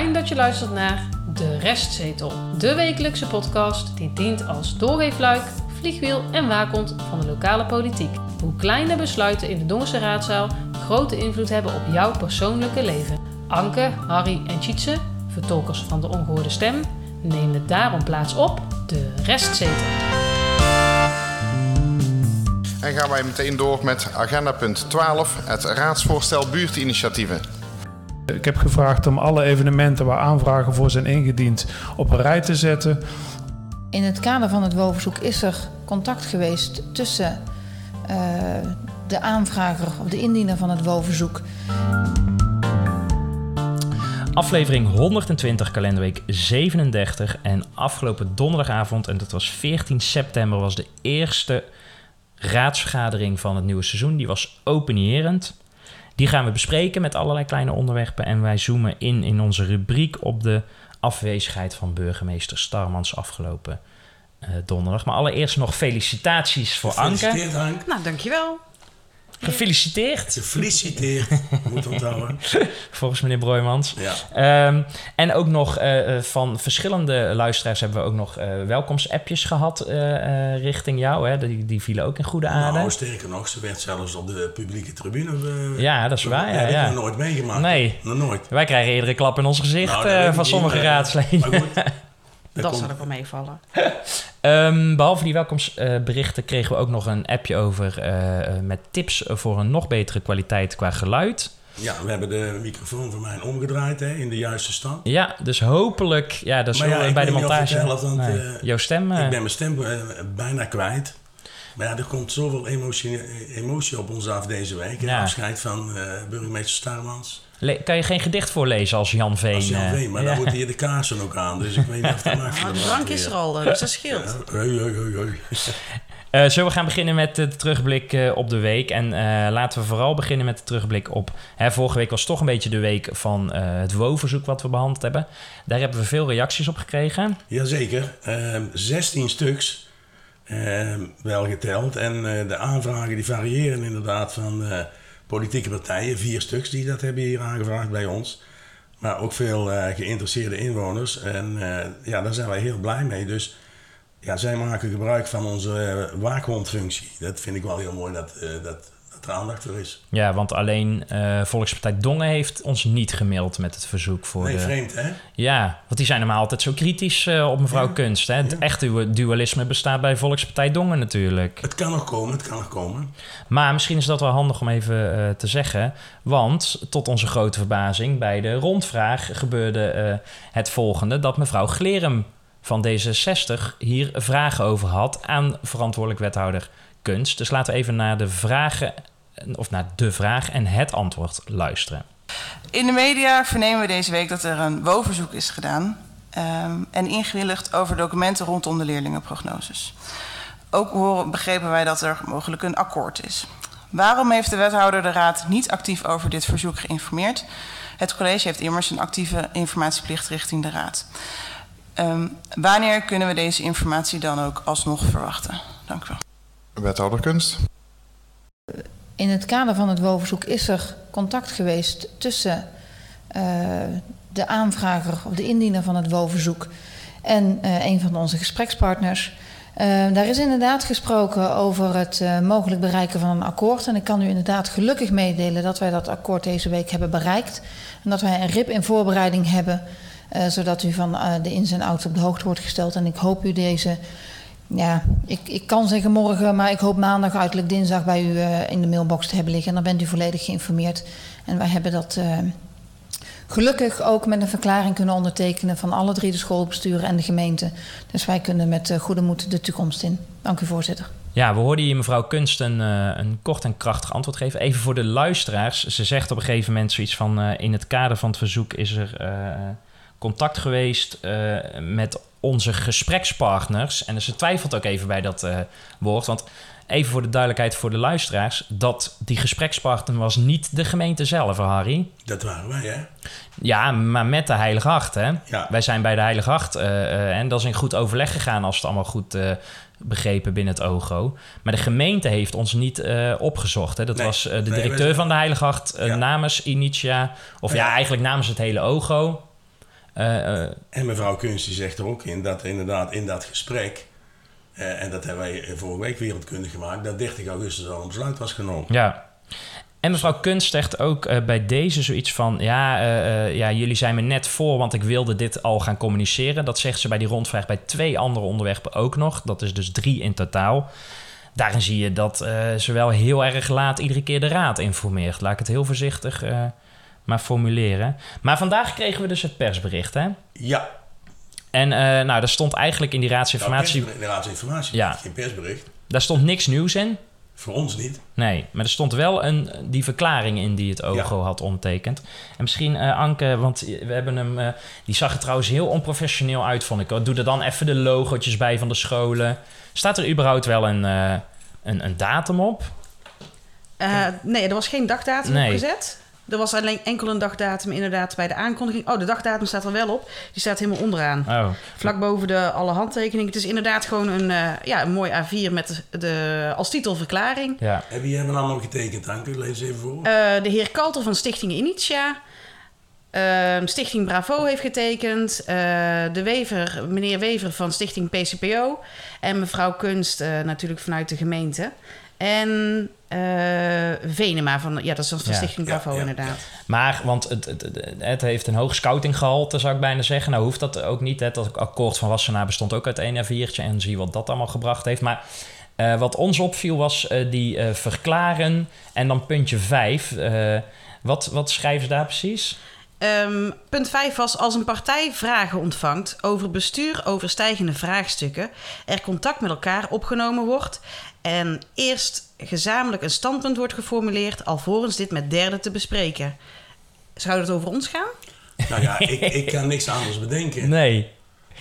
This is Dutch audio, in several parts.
Fijn dat je luistert naar De Restzetel, de wekelijkse podcast die dient als doorweefluik, vliegwiel en waakhond van de lokale politiek. Hoe kleine besluiten in de Dongense raadzaal grote invloed hebben op jouw persoonlijke leven. Anke, Harry en Tjitse, vertolkers van de ongehoorde stem, nemen daarom plaats op De Restzetel. En gaan wij meteen door met agenda punt 12, het raadsvoorstel buurtinitiatieven. Ik heb gevraagd om alle evenementen waar aanvragen voor zijn ingediend op een rij te zetten. In het kader van het WOverzoek is er contact geweest tussen uh, de aanvrager of de indiener van het WOverzoek. Aflevering 120, kalenderweek 37. En afgelopen donderdagavond, en dat was 14 september, was de eerste raadsvergadering van het nieuwe seizoen. Die was openierend. Die gaan we bespreken met allerlei kleine onderwerpen. En wij zoomen in in onze rubriek op de afwezigheid van burgemeester Starmans afgelopen uh, donderdag. Maar allereerst nog felicitaties voor Anke. Gefeliciteerd, Anke. Nou, dankjewel. Gefeliciteerd. Gefeliciteerd, moet onthouden. Volgens meneer Broijmans. Ja. Um, en ook nog uh, van verschillende luisteraars hebben we ook nog uh, welkomstappjes gehad richting jou. Hè? Die, die vielen ook in goede aarde. Nou, sterker nog, ze werd zelfs op de publieke tribune. ja, dat is waar. Ja, ja, ja. nooit meegemaakt. Nee. Nog nooit. Wij krijgen eerder een klap in ons gezicht nou, van sommige raadsleden. Maar goed. Dat, dat zal ook wel meevallen. um, behalve die welkomstberichten kregen we ook nog een appje over uh, met tips voor een nog betere kwaliteit qua geluid. Ja, we hebben de microfoon van mij omgedraaid hè, in de juiste stand. Ja, dus hopelijk, ja, dat is ja, bij de montage. Want, nee, uh, jouw stem. Uh, ik ben mijn stem bijna kwijt. Maar ja, er komt zoveel emotie, emotie op ons af deze week. Ja. Afscheid van burgemeester Starmans. Le kan je geen gedicht voorlezen als Jan Veen? Als Jan Veen, maar ja. dan moeten hier de kaarsen ook aan. Dus ik weet niet of dat maakt. Maar de drank is er al, dus dat scheelt. Ja. Hoi, hoi, hoi, hoi. Uh, zullen we gaan beginnen met de terugblik uh, op de week? En uh, laten we vooral beginnen met de terugblik op... Hè, vorige week was toch een beetje de week van het WO-verzoek wat we behandeld hebben. Daar hebben we veel reacties op gekregen. Jazeker, 16 stuks wel geteld. En de aanvragen die variëren inderdaad van politieke partijen, vier stuks die dat hebben hier aangevraagd bij ons. Maar ook veel uh, geïnteresseerde inwoners. En uh, ja, daar zijn wij heel blij mee. Dus ja, zij maken gebruik van onze uh, waakhondfunctie. Dat vind ik wel heel mooi dat, dat, dat er aandacht voor is. Ja, want alleen Volkspartij Dongen heeft ons niet gemaild met het verzoek voor nee, de... vreemd hè? Ja, want die zijn normaal altijd zo kritisch op mevrouw ja. Kunst. Hè? Het ja. echte dualisme bestaat bij Volkspartij Dongen natuurlijk. Het kan nog komen, het kan nog komen. Maar misschien is dat wel handig om even uh, te zeggen. Want tot onze grote verbazing bij de rondvraag gebeurde het volgende: dat mevrouw Glerum van D66 hier vragen over had aan verantwoordelijk wethouder Kunst. Dus laten we even naar de vragen, of naar de vraag en het antwoord luisteren. In de media vernemen we deze week dat er een WO-verzoek is gedaan um, en ingewilligd over documenten rondom de leerlingenprognoses. Ook horen, begrepen wij dat er mogelijk een akkoord is. Waarom heeft de wethouder de raad niet actief over dit verzoek geïnformeerd? Het college heeft immers een actieve informatieplicht richting de raad. Um, wanneer kunnen we deze informatie dan ook alsnog verwachten? Dank u wel. Wethouder. In het kader van het WO-verzoek is er contact geweest tussen uh, de aanvrager of de indiener van het WO-verzoek en uh, een van onze gesprekspartners. Uh, daar is inderdaad gesproken over het mogelijk bereiken van een akkoord. En ik kan u inderdaad gelukkig meedelen dat wij dat akkoord deze week hebben bereikt. En dat wij een RIP in voorbereiding hebben, zodat u van de ins en outs op de hoogte wordt gesteld. En ik hoop u deze, ja, ik, ik kan zeggen morgen, maar ik hoop maandag, uiterlijk dinsdag bij u in de mailbox te hebben liggen. En dan bent u volledig geïnformeerd. En wij hebben dat gelukkig ook met een verklaring kunnen ondertekenen van alle drie de schoolbesturen en de gemeente. Dus wij kunnen met goede moed de toekomst in. Dank u, voorzitter. Ja, we hoorden hier mevrouw Kunst een, een kort en krachtig antwoord geven. Even voor de luisteraars. Ze zegt op een gegeven moment zoiets van... In het kader van het verzoek is er contact geweest met onze gesprekspartners. En dus ze twijfelt ook even bij dat woord. Want even voor de duidelijkheid voor de luisteraars... dat die gesprekspartner was niet de gemeente zelf, Harry. Dat waren wij, hè? Ja, maar met de Heilige Acht, hè? Ja. Wij zijn bij de Heilige Acht. Uh, uh, en dat is in goed overleg gegaan als het allemaal goed begrepen binnen het OGO. Maar de gemeente heeft ons niet opgezocht. Hè? Dat Nee. was de directeur van de Heilige Acht Ja. namens Initia. Of ja. Ja. eigenlijk namens het hele OGO. Eh, eh, En mevrouw Kunst zegt er ook in dat inderdaad in dat gesprek, eh, en dat hebben wij vorige week wereldkundig gemaakt, dat 30 augustus al een besluit was genomen. ja. En mevrouw Kunst zegt ook bij deze zoiets van... Ja, ja, jullie zijn me net voor, want ik wilde dit al gaan communiceren. Dat zegt ze bij die rondvraag bij twee andere onderwerpen ook nog. Dat is dus drie in totaal. Daarin zie je dat ze wel heel erg laat iedere keer de raad informeert. Laat ik het heel voorzichtig maar formuleren. Maar vandaag kregen we dus het persbericht, hè? Ja, En eh, nou, daar stond eigenlijk in die raadsinformatie... Nou, pers- raadsinformatie, Ja. geen persbericht. Daar stond niks nieuws in. Voor ons niet. Nee, maar er stond wel een, die verklaring in die het OGO had ondertekend. En misschien eh, Anke, want we hebben hem... eh, die zag er trouwens heel onprofessioneel uit, vond ik. hoor. Doe er dan even de logootjes bij van de scholen. Staat er überhaupt wel een, eh, een, een datum op? Eh, nee, er was geen dagdatum Nee. opgezet. Er was alleen enkel een dagdatum inderdaad bij de aankondiging. Oh, de dagdatum staat er wel op. Die staat helemaal onderaan. Oh, Vlak boven de alle handtekeningen. Het is inderdaad gewoon een, eh, ja, een mooi A4 met de, de, als titel verklaring. ja. En wie hebben allemaal getekend, Anke? Lees even voor. Eh, de heer Kalter van Stichting Initia. Ehm, Stichting Bravo heeft getekend. Eh, de Wever, meneer Wever van Stichting PCPO. En mevrouw Kunst eh, natuurlijk vanuit de gemeente. En eh, Venema van, ja, dat is van Ja. Stichting Ja, Bravo ja, inderdaad. Maar, want het, het, het, heeft een hoog scoutinggehalte, zou ik bijna zeggen. Nou hoeft dat ook niet. Hè. Dat akkoord van Wassenaar bestond ook uit één A4'tje. En zie wat dat allemaal gebracht heeft. Maar eh, wat ons opviel was eh, die verklaren en dan puntje 5. wat, wat schrijven ze daar precies? Ehm, punt 5 was als een partij vragen ontvangt over bestuur overstijgende vraagstukken, er contact met elkaar opgenomen wordt en eerst gezamenlijk een standpunt wordt geformuleerd, alvorens dit met derden te bespreken. Zou het over ons gaan? Nou ja, ik, ik kan niks anders bedenken. Nee,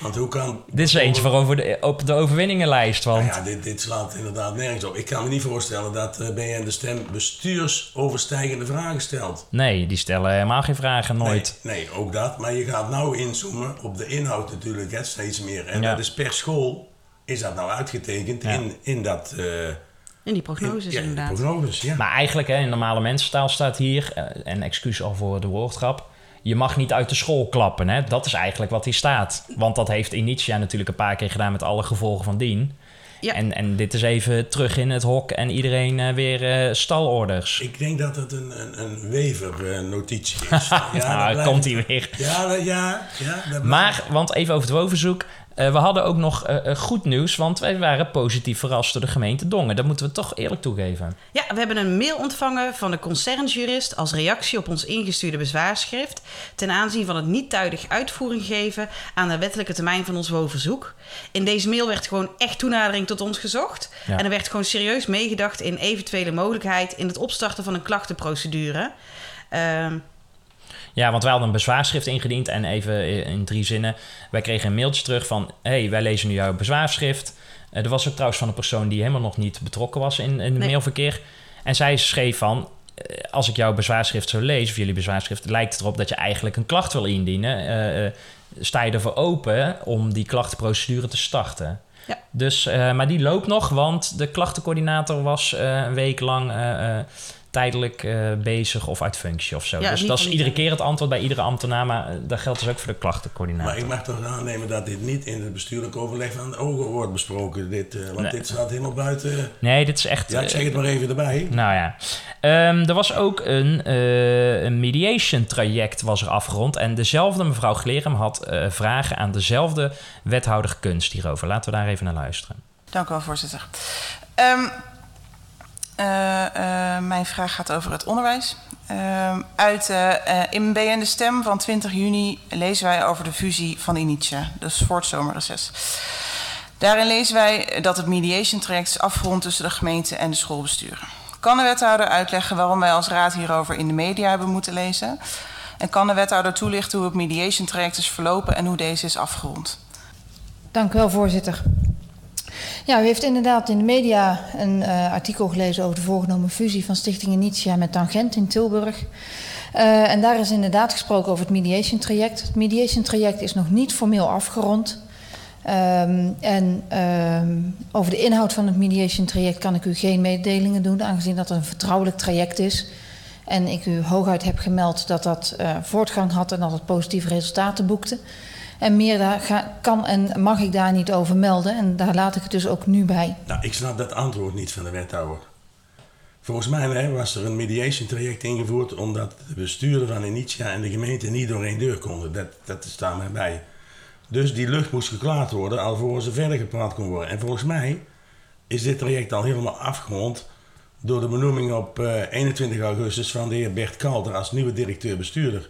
Want hoe kan... dit is eentje voor over de, op de overwinningenlijst. Nou Want ja, dit, dit slaat inderdaad nergens op. Ik kan me niet voorstellen dat eh BN de Stem bestuursoverstijgende vragen stelt. nee, die stellen helemaal geen vragen, nooit. Nee, nee, ook dat. Maar je gaat nou inzoomen op de inhoud natuurlijk hè, steeds meer. En Ja. dat is per school, is dat nou uitgetekend Ja. in, in dat... eh In die prognoses in, ja, in de inderdaad. prognoses, ja. Maar eigenlijk, hè, in normale mensentaal staat hier, eh, en excuus al voor de woordgrap, je mag niet uit de school klappen. Hè? Dat is eigenlijk wat hier staat. Want dat heeft Initia natuurlijk een paar keer gedaan met alle gevolgen van dien. Ja. En, en dit is even terug in het hok en iedereen eh, weer eh, stalorders. Ik denk dat het een, een, een wever-notitie is. Ja, nou, blijft- komt hij weer. Ja, ja, ja. Maar, want even over het woonverzoek. Eh, we hadden ook nog eh, eh, goed nieuws, want wij waren positief verrast door de gemeente Dongen. Dat moeten we toch eerlijk toegeven. Ja, we hebben een mail ontvangen van de concernjurist als reactie op ons ingestuurde bezwaarschrift ten aanzien van het niet tijdig uitvoering geven aan de wettelijke termijn van ons woonverzoek. In deze mail werd gewoon echt toenadering tot ons gezocht Ja. en er werd gewoon serieus meegedacht in eventuele mogelijkheid in het opstarten van een klachtenprocedure. Ehm, Ja, want wij hadden een bezwaarschrift ingediend en even in drie zinnen. Wij kregen een mailtje terug van... hey, wij lezen nu jouw bezwaarschrift. Eh, er was ook trouwens van een persoon die helemaal nog niet betrokken was in, in het Nee. mailverkeer. En zij schreef van... eh, als ik jouw bezwaarschrift zo lees, of jullie bezwaarschrift... lijkt het erop dat je eigenlijk een klacht wil indienen. Eh, sta je ervoor open om die klachtenprocedure te starten? Ja. Dus, maar die loopt nog, want de klachtencoördinator was een week lang... tijdelijk eh, bezig of uit functie of zo. Ja, dus dat is iedere keer het antwoord bij iedere ambtenaar, maar eh, dat geldt dus ook voor de klachtencoördinator. Maar ik mag toch aannemen dat dit niet in het bestuurlijk overleg van de ogen wordt besproken. Dit, eh, want Nee. dit staat helemaal buiten. Nee, dit is echt... Ja, ik zeg het maar even erbij. nou ja. Ehm, er was ook een, eh, een mediation traject was er afgerond. En dezelfde mevrouw Glerum had eh, vragen aan dezelfde wethouder kunst hierover. Laten we daar even naar luisteren. Dank u wel, voorzitter. Ehm, eh, eh, mijn vraag gaat over het onderwijs. Ehm, uit, eh, eh, in BN De Stem van 20 juni lezen wij over de fusie van Initia, dus voor het zomerreces. Daarin lezen wij dat het mediation traject is afgerond tussen de gemeente en de schoolbesturen. Kan de wethouder uitleggen waarom wij als raad hierover in de media hebben moeten lezen? En kan de wethouder toelichten hoe het mediation traject is verlopen en hoe deze is afgerond? Dank u wel, voorzitter. Ja, u heeft inderdaad in de media een eh, artikel gelezen over de voorgenomen fusie van Stichting Initia met Tangent in Tilburg. Eh, en daar is inderdaad gesproken over het mediation traject. Het mediation traject is nog niet formeel afgerond. Ehm, en ehm, over de inhoud van het mediation traject kan ik u geen mededelingen doen, aangezien dat een vertrouwelijk traject is. En ik u hooguit heb gemeld dat dat uh, voortgang had en dat het positieve resultaten boekte. En meer daar kan en mag ik daar niet over melden. En daar laat ik het dus ook nu bij. Nou, ik snap dat antwoord niet van de wethouder. Volgens mij was er een mediation traject ingevoerd omdat de bestuurder van Initia en de gemeente niet door één deur konden. Dat, dat staat bij. Dus die lucht moest geklaard worden alvorens er verder gepraat kon worden. En volgens mij is dit traject al helemaal afgerond door de benoeming op uh, 21 augustus van de heer Bert Kalder als nieuwe directeur-bestuurder.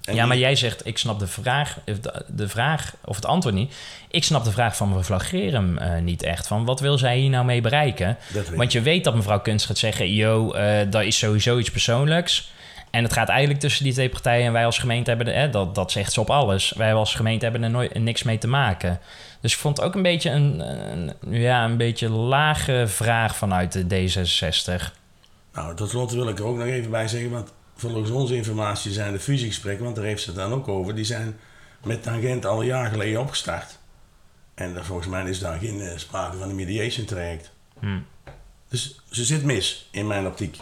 Ja, maar jij zegt, ik snap de vraag, de vraag, of het antwoord niet. Ik snap de vraag van mevrouw Gerum uh, niet echt. Van wat wil zij hier nou mee bereiken? Want je weet dat mevrouw Kunst gaat zeggen, yo, uh, dat is sowieso iets persoonlijks. En het gaat eigenlijk tussen die twee partijen en wij als gemeente hebben, dat, dat zegt ze op alles. Wij als gemeente hebben er nooit, niks mee te maken. Dus ik vond het ook een beetje een, een ja, een beetje lage vraag vanuit de D66. Nou, tot slot wil ik er ook nog even bij zeggen, want volgens onze informatie zijn de fusiegesprekken, want daar heeft ze het dan ook over, die zijn met Tangent al een jaar geleden opgestart. En volgens mij is daar geen uh, sprake van een mediation traject. Hmm. Dus ze zit mis, in mijn optiek.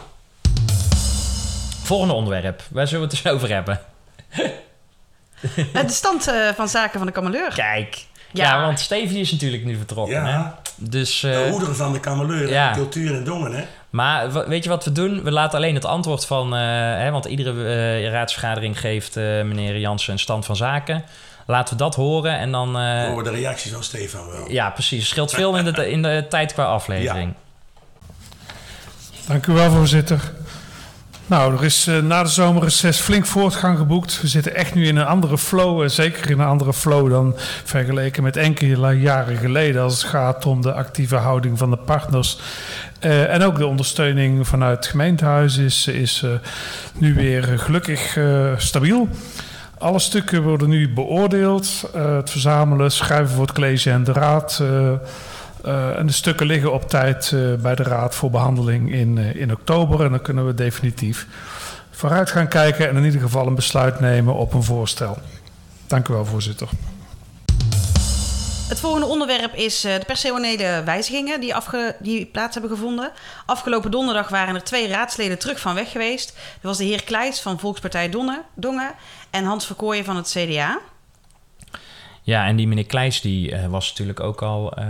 Volgende onderwerp. Waar zullen we het eens over hebben? de stand uh, van zaken van de kameleur. Kijk. Ja, ja want Stevie is natuurlijk nu vertrokken. Ja. Hè? Dus, uh, de moeder van de kameleur ja. cultuur en dongen, hè? Maar weet je wat we doen? We laten alleen het antwoord van... Uh, hè, want iedere raadsvergadering geeft meneer Jansen een stand van zaken. Laten we dat horen en dan... horen de reacties van Stefan wel. Ja, precies. Scheelt veel in de, in de tijd qua aflevering. Dank u wel, voorzitter. Nou, er is uh, na de zomerreces flink voortgang geboekt. We zitten echt nu in een andere flow, uh, zeker in een andere flow dan vergeleken met enkele jaren geleden als het gaat om de actieve houding van de partners. Uh, en ook de ondersteuning vanuit het gemeentehuis is, is nu weer gelukkig stabiel. Alle stukken worden nu beoordeeld. het verzamelen, schrijven voor het college en de raad uh, en de stukken liggen op tijd uh, bij de Raad voor behandeling in, uh, in oktober. En dan kunnen we definitief vooruit gaan kijken en in ieder geval een besluit nemen op een voorstel. Dank u wel, voorzitter. Het volgende onderwerp is de personele wijzigingen die, afge die plaats hebben gevonden. Afgelopen donderdag waren er twee raadsleden terug van weg geweest. Dat was de heer Kleijs van Volkspartij Dongen en Hans Verkooyen van het CDA. Ja, en die meneer Kleijs die uh, was natuurlijk ook al, uh,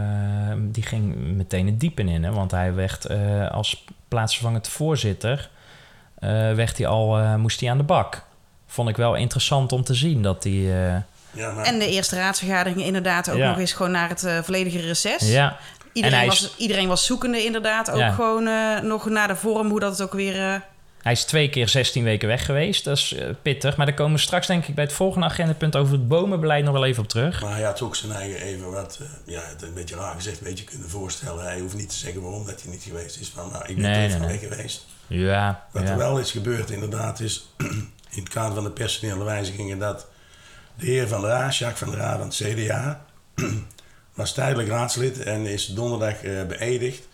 die ging meteen het diepe in, hè, want hij werd uh, als plaatsvervangend voorzitter, werd hij al, moest hij aan de bak. Vond ik wel interessant om te zien dat hij. Ja, maar... En de eerste raadsvergadering inderdaad ook nog eens gewoon naar het volledige reces. Ja. Iedereen, was, iedereen was zoekende inderdaad, ook gewoon nog naar de vorm, hoe dat het ook weer hij is twee keer 16 weken weg geweest. Dat is uh, pittig. Maar daar komen we straks denk ik bij het volgende agendapunt over het bomenbeleid nog wel even op terug. Maar hij had ook zijn eigen even wat, uh, ja, het een beetje raar gezegd, een beetje kunnen voorstellen. Hij hoeft niet te zeggen waarom dat hij niet geweest is. Van, nou, ik ben nee, nee, weg geweest. Ja. Wat ja. er wel is gebeurd inderdaad is, in het kader van de personele wijzigingen, dat de heer Van der Raa, Jacques van der Raa van het CDA, was tijdelijk raadslid en is donderdag uh, beëdigd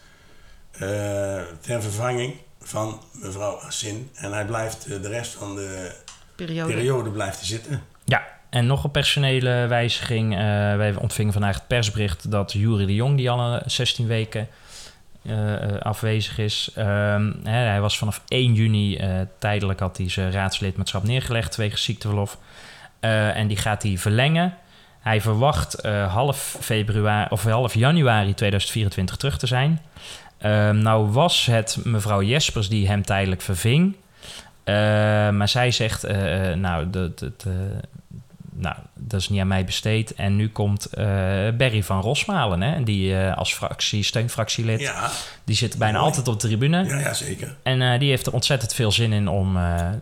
ter vervanging van mevrouw Assin. En hij blijft eh, de rest van de periode, periode blijft zitten. Ja, en nog een personele wijziging. Uh, wij ontvingen vandaag het persbericht dat Jury de Jong, die al 16 weken uh, afwezig is. Uh, hè, hij was vanaf 1 juni tijdelijk had hij zijn raadslidmaatschap neergelegd, wegens ziekteverlof. en die gaat hij verlengen. Hij verwacht half, februari, of half januari 2024 terug te zijn. Um, nou was het mevrouw Jespers die hem tijdelijk verving. Uh, maar zij zegt, uh, nou, dat, dat, nou, dat is niet aan mij besteed. En nu komt Berry van Rosmalen, hè, die als fractie, steunfractielid, ja. die zit bijna altijd op de tribune. Ja, ja zeker. En die heeft er ontzettend veel zin in om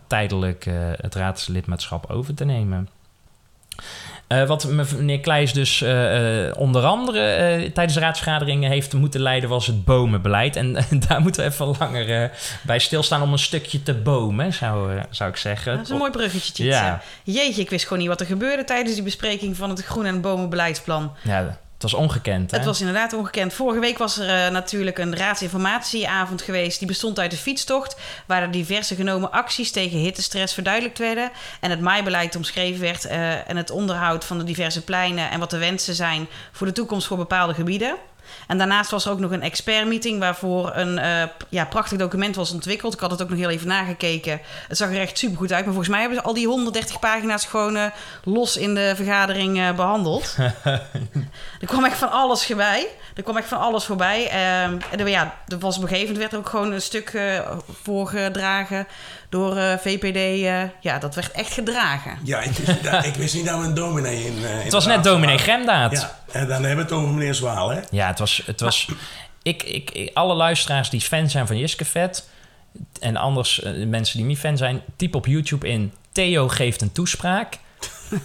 tijdelijk het raadslidmaatschap over te nemen. Uh, wat meneer Kleijs dus uh, onder andere tijdens de raadsvergaderingen heeft moeten leiden, was het bomenbeleid. En daar moeten we even langer bij stilstaan om een stukje te bomen, zou, zou ik zeggen. Dat is een mooi bruggetje, Ja. Jeetje, ik wist gewoon niet wat er gebeurde tijdens die bespreking van het groen- en bomenbeleidsplan. Ja, was ongekend. Hè? Het was inderdaad ongekend. Vorige week was er uh, natuurlijk een raadsinformatieavond geweest. Die bestond uit de fietstocht. Waar er diverse genomen acties tegen hittestress verduidelijkt werden. En het maaibeleid omschreven werd. Uh, en het onderhoud van de diverse pleinen. En wat de wensen zijn voor de toekomst voor bepaalde gebieden. En daarnaast was er ook nog een expertmeeting waarvoor een eh, ja, prachtig document was ontwikkeld. Ik had het ook nog heel even nagekeken. Het zag er echt super goed uit. Maar volgens mij hebben ze al die 130 pagina's gewoon eh, los in de vergadering eh, behandeld. er kwam echt van alles voorbij. Er kwam echt van alles voorbij. Ehm, en er, ja, er was op een gegeven moment werd er ook gewoon een stuk voorgedragen door eh, VPD. eh, ja, dat werd echt gedragen. Ja, ik wist, dat- ik wist niet dat we een dominee in. eh, in Het was net dominee hadden. Gremdaad. Ja, en dan hebben we het over meneer Zwaal, hè? Ja, het was... Het was ik, ik, ik- alle luisteraars die fan zijn van Jiske Vet... en anders mensen die niet fan zijn... typ op YouTube in... Theo geeft een toespraak.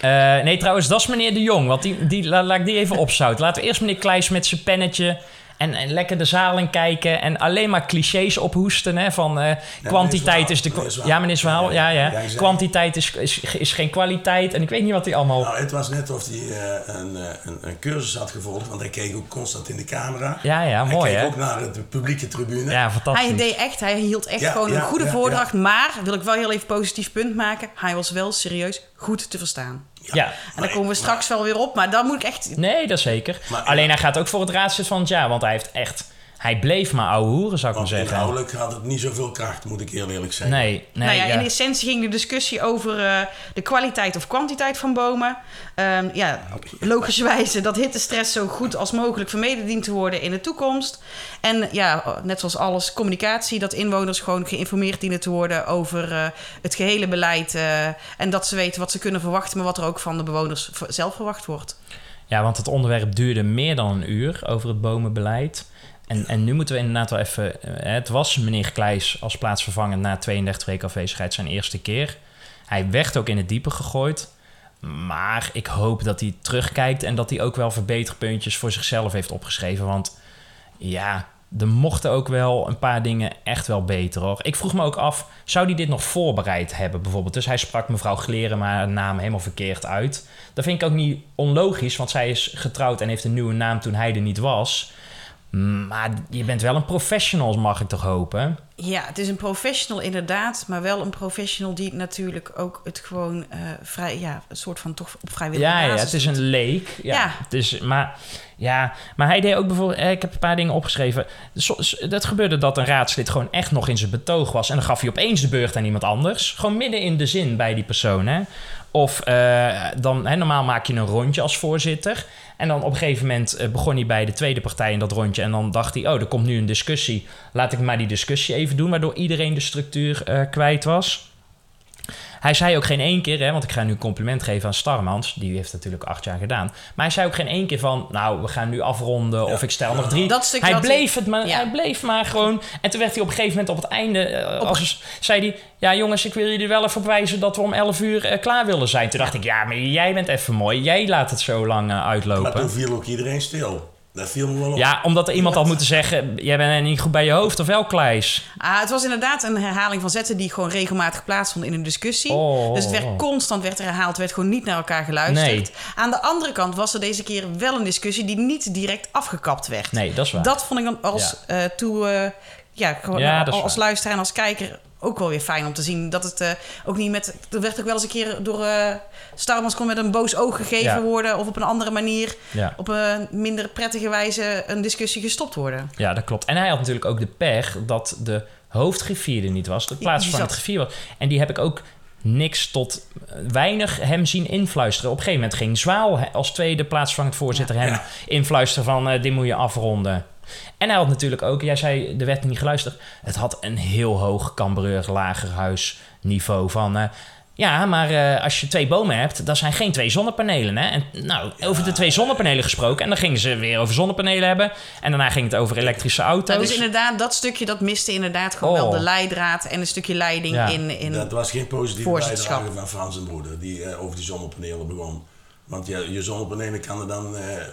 Eh, nee, trouwens, dat is meneer De Jong. Want die, die, la- laat ik die even opzouten. Laten we eerst meneer Kleijs met zijn pennetje... En, en lekker de zaal in kijken en alleen maar clichés ophoesten. Hè, van eh, kwantiteit is de. Ja, meneer Zwaal. Ja, ja. Kwantiteit is, is, is geen kwaliteit. En ik weet niet wat hij allemaal. Nou, het was net of hij eh, een, eh, een, een cursus had gevolgd, want hij keek ook constant in de camera. Ja, ja, mooi hij keek hè? ook naar de publieke tribune. Ja, fantastisch. Hij deed echt, hij hield echt Ja, gewoon ja, een goede ja, voordracht. Maar, wil ik wel heel even positief punt maken, hij was wel serieus goed te verstaan. Ja. En daar komen we straks wel weer op, maar dan moet ik echt... Nee, dat zeker. Maar- Alleen hij gaat ook voor het raadslid van het jaar. Want hij heeft echt... Hij bleef maar ouwe hoeren, zou ik maar zeggen. inhoudelijk had het niet zoveel kracht, moet ik heel eerlijk zeggen. Nee, nee. nou ja, ja. in essentie ging de discussie over eh, de kwaliteit of kwantiteit van bomen. Ehm, ja, logischerwijze dat hittestress zo goed als mogelijk vermeden dient te worden in de toekomst. En ja, net zoals alles, communicatie, dat inwoners gewoon geïnformeerd dienen te worden over eh, het gehele beleid. eh, en dat ze weten wat ze kunnen verwachten, maar wat er ook van de bewoners zelf verwacht wordt. Ja, want het onderwerp duurde meer dan een uur over het bomenbeleid. En, en nu moeten we inderdaad wel even... eh, Het was meneer Kleijs als plaatsvervanger na 32 weken afwezigheid zijn eerste keer. Hij werd ook in het diepe gegooid. Maar ik hoop dat hij terugkijkt en dat hij ook wel verbeterpuntjes voor zichzelf heeft opgeschreven. Want ja, er mochten ook wel een paar dingen echt wel beter hoor. Ik vroeg me ook af, zou hij dit nog voorbereid hebben bijvoorbeeld? Dus hij sprak mevrouw Gleren maar haar naam helemaal verkeerd uit. Dat vind ik ook niet onlogisch, want zij is getrouwd en heeft een nieuwe naam toen hij er niet was. Maar je bent wel een professional, mag ik toch hopen? Ja, het is een professional inderdaad, maar wel een professional die natuurlijk ook het gewoon eh, vrij, ja, een soort van toch op vrijwillige Ja, ja, basis het is een leek. Ja, Ja. Het is, maar, ja, maar hij deed ook bijvoorbeeld... eh, Ik heb een paar dingen opgeschreven. Dat gebeurde dat een raadslid gewoon echt nog in zijn betoog was. En dan gaf hij opeens de beurt aan iemand anders. Gewoon midden in de zin bij die persoon, hè. Of eh, dan, hè, normaal maak je een rondje als voorzitter. En dan op een gegeven moment eh, begon hij bij de tweede partij in dat rondje. En dan dacht hij, oh, er komt nu een discussie. Laat ik maar die discussie even doen. Waardoor iedereen de structuur eh, kwijt was. Hij zei ook geen één keer, hè, want ik ga nu een compliment geven aan Starmans. Die heeft natuurlijk acht jaar gedaan. Maar hij zei ook geen één keer van, nou, we gaan nu afronden of ik stel nog drie. Dat stuk hij, bleef het maar, Ja. hij bleef maar gewoon. En toen werd hij op een gegeven moment op het einde, eh, als, zei hij... Ja jongens, ik wil jullie wel even op wijzen dat we om 11 uur eh, klaar willen zijn. Toen dacht ik, ja, maar jij bent even mooi. Jij laat het zo lang eh, Maar uitlopen. toen viel ook iedereen stil. Dat viel me wel op. Ja, omdat er iemand had moeten zeggen... Jij bent niet goed bij je hoofd, of wel, Kleis? Ah, het was inderdaad een herhaling van zetten die gewoon regelmatig plaatsvonden in een discussie. Oh, dus het werd oh. constant werd er herhaald, werd gewoon niet naar elkaar geluisterd. Nee. Aan de andere kant was er deze keer wel een discussie die niet direct afgekapt werd. Nee, dat is waar. Dat vond ik dan als eh toe, eh, ja, gewoon Ja, als luisteraar en als kijker ook wel weer fijn om te zien dat het eh, ook niet met. Er werd ook wel eens een keer door eh Starmans kon met een boos oog gegeven Ja. worden of op een andere manier, Ja. op een minder prettige wijze een discussie gestopt worden. Ja, dat klopt. En hij had natuurlijk ook de pech dat de hoofdgriffier er niet was. De plaats van het griffier was. En die heb ik ook niks tot eh, weinig hem zien influisteren. Op een gegeven moment ging Zwaal als tweede plaatsvangend voorzitter hem Ja. influisteren van dit moet je afronden. En hij had natuurlijk ook, jij zei er werd niet geluisterd. Het had een heel hoog Cambreur lagerhuis niveau van... eh, ja, maar eh, als je twee bomen hebt, dat zijn geen twee zonnepanelen. Hè? En nou, over de twee zonnepanelen gesproken. En dan gingen ze weer over zonnepanelen hebben. En daarna ging het over elektrische auto's. Nou, dus inderdaad, dat stukje dat miste inderdaad gewoon Oh. wel de leidraad en een stukje leiding Ja. in. in Dat was geen positieve bijdrage van Frans en Broeder, die eh, over die zonnepanelen begon. Want je, je zonnepanelen kan er dan eh, eh,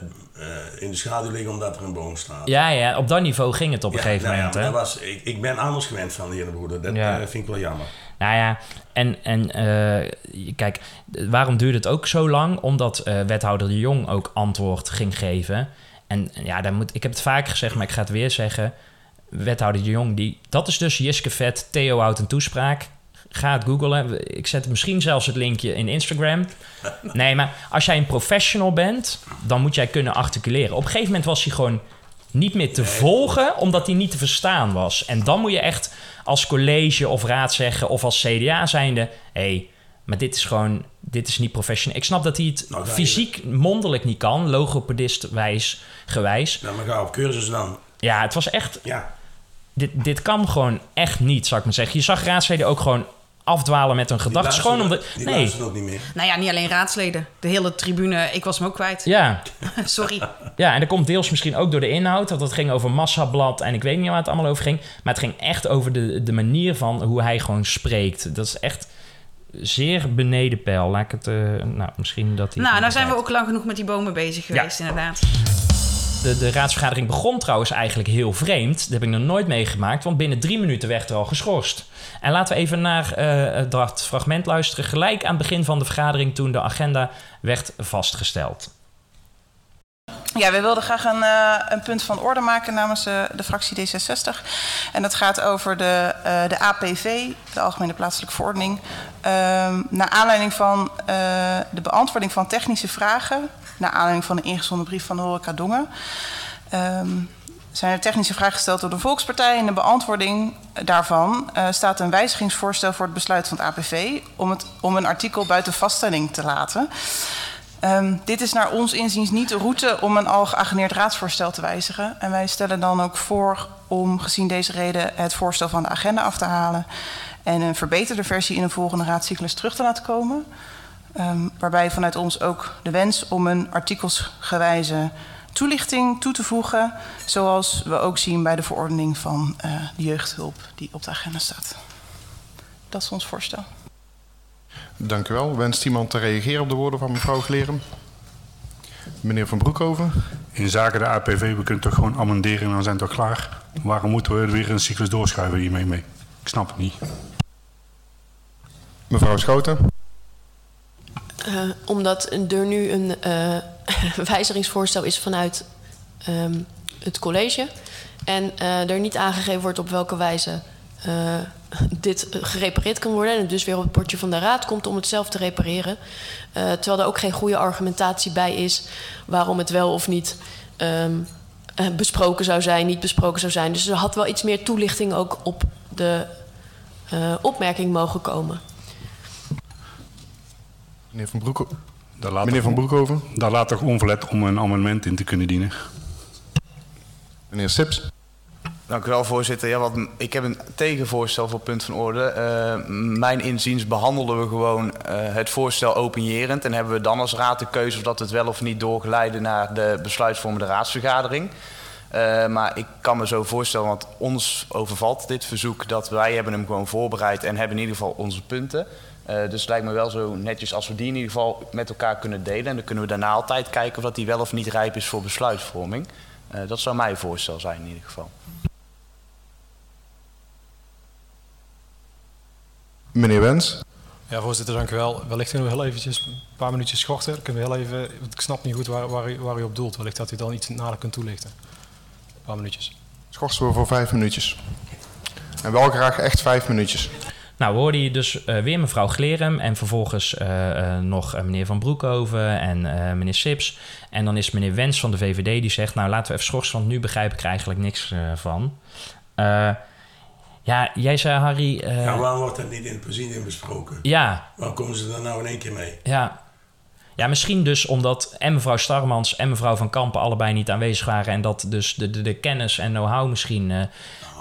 in de schaduw liggen omdat er een boom staat. Ja, ja, op dat niveau ging het op een Ja, gegeven nou ja, moment. hè? dat was, ik, ik ben anders gewend van de heer de Broeder. Dat Ja. eh, vind ik wel jammer. Nou ja, en, en kijk, waarom duurde het ook zo lang? Omdat wethouder de Jong ook antwoord ging geven. En ja, daar moet, ik heb het vaker gezegd, maar ik ga het weer zeggen. Wethouder de Jong, die, dat is dus Jiske Vet, Theo houdt een toespraak. Ga het googlen. Ik zet misschien zelfs het linkje in Instagram. Nee, maar als jij een professional bent, dan moet jij kunnen articuleren. Op een gegeven moment was hij gewoon niet meer te volgen, omdat hij niet te verstaan was. En dan moet je echt als college of raad zeggen, of als CDA zijnde... hé, hey, maar dit is gewoon, dit is niet professioneel. Ik snap dat hij het Nou, fysiek mondelijk niet kan, logopedist-wijs, gewijs. Nou, maar ga op cursus dan. Ja, het was echt, Ja. dit, dit kan gewoon echt niet, zou ik maar zeggen. Je zag raadsleden ook gewoon afdwalen met hun Die gedachten. Gewoon luisteren- omdat, Die nee, luisteren ook niet meer. Nou ja, niet alleen raadsleden. De hele tribune, ik was hem ook kwijt. ja, Sorry. Ja, en dat komt deels misschien ook door de inhoud. Want het ging over massablad en ik weet niet waar het allemaal over ging. Maar het ging echt over de, de manier van hoe hij gewoon spreekt. Dat is echt zeer beneden peil. Laat ik het... eh, nou, misschien dat hij... Nou, nou zijn we ook lang genoeg met die bomen bezig geweest, inderdaad. De, de raadsvergadering begon trouwens eigenlijk heel vreemd. Dat heb ik nog nooit meegemaakt. Want binnen drie minuten werd er al geschorst. En laten we even naar eh, dat fragment luisteren. Gelijk aan het begin van de vergadering toen de agenda werd vastgesteld. Ja, we wilden graag een, eh, een punt van orde maken namens eh, de fractie D66. En dat gaat over de, de APV, de Algemene Plaatselijke Verordening. Ehm naar aanleiding van de beantwoording van technische vragen... naar aanleiding van de ingezonden brief van Horeca Dongen... Ehm, zijn er technische vragen gesteld door de Volkspartij. In de beantwoording daarvan eh, staat een wijzigingsvoorstel voor het besluit van het APV... om, het, om een artikel buiten vaststelling te laten... Um, dit is naar ons inziens niet de route om een al geageneerd raadsvoorstel te wijzigen. En wij stellen dan ook voor om gezien deze reden het voorstel van de agenda af te halen en een verbeterde versie in een volgende raadscyclus terug te laten komen. Um, waarbij vanuit ons ook de wens om een artikelsgewijze toelichting toe te voegen, zoals we ook zien bij de verordening van uh, de jeugdhulp die op de agenda staat. Dat is ons voorstel. Dank u wel. Wenst iemand te reageren op de woorden van mevrouw Glerum? Meneer Van Broekhoven. In zaken de APV, we kunnen toch gewoon amenderen en dan zijn we toch klaar. Waarom moeten we weer een cyclus doorschuiven hiermee mee? Ik snap het niet. Mevrouw Schouten. Uh, omdat er nu een uh, wijzigingsvoorstel is vanuit um, het college. En uh, er niet aangegeven wordt op welke wijze dit gerepareerd kan worden. En het dus weer op het bordje van de raad komt om het zelf te repareren. terwijl er ook geen goede argumentatie bij is waarom het wel of niet um, besproken zou zijn, niet besproken zou zijn. Dus er had wel iets meer toelichting ook op de opmerking mogen komen. Meneer Van, Broek... Meneer Meneer van Broekhoven. Daar laat toch onverlet om een amendement in te kunnen dienen. Meneer Sips. Dank u wel, voorzitter. Ja, wat, ik heb een tegenvoorstel voor punt van orde. Uh, mijn inziens behandelen we gewoon uh, het voorstel openjerend... en hebben we dan als raad de keuze of dat het wel of niet doorgeleiden... naar de besluitvormende raadsvergadering. Uh, maar ik kan me zo voorstellen, want ons overvalt dit verzoek... dat wij hebben hem gewoon voorbereid en hebben in ieder geval onze punten... Uh, dus het lijkt me wel zo netjes als we die in ieder geval met elkaar kunnen delen. En dan kunnen we daarna altijd kijken of dat die wel of niet rijp is voor besluitvorming. Uh, dat zou mijn voorstel zijn in ieder geval. Meneer Wens. Ja, voorzitter, dank u wel. Wellicht kunnen we heel eventjes een paar minuutjes schorten. Kunnen we heel even, want ik snap niet goed waar, waar, u, waar u op doelt. Wellicht dat u dan iets nader kunt toelichten. Een paar minuutjes. Schorsen we voor vijf minuutjes. En wel graag echt vijf minuutjes. Nou, we hoorden hier dus uh, weer mevrouw Glerum en vervolgens uh, uh, nog meneer Van Broekhoven en meneer Sips. En dan is meneer Wens van de VVD die zegt, nou laten we even schorsen, want nu begrijp ik er eigenlijk niks van. ja, jij zei Harry... ja, waarom wordt dat niet in het presidium besproken? Ja. Waarom komen ze er nou in één keer mee? Ja. Ja, misschien dus omdat en mevrouw Starmans en mevrouw Van Kampen allebei niet aanwezig waren... en dat dus de, de, de kennis en know-how misschien uh,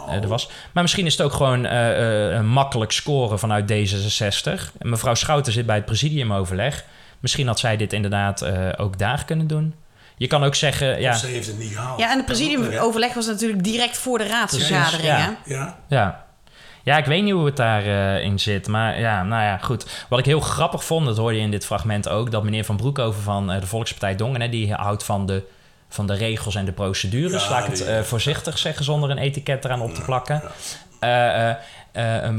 er was. Maar misschien is het ook gewoon uh, een makkelijk scoren vanuit D66. En mevrouw Schouten zit bij het presidiumoverleg. Misschien had zij dit inderdaad ook daar kunnen doen. Je kan ook zeggen... Ja, of ze heeft het niet gehaald. Ja, en het presidiumoverleg was natuurlijk direct voor de raadsvergadering. Ja. ja. ja. Ja, ik weet niet hoe het daarin uh, in zit. Maar ja, nou ja, goed. Wat ik heel grappig vond, dat hoorde je in dit fragment ook... dat meneer Van Broekhoven van uh, de Volkspartij Dongen... Hè, die houdt van de, van de regels en de procedures. Ja, laat ik het uh, voorzichtig zeggen, zonder een etiket eraan op te plakken.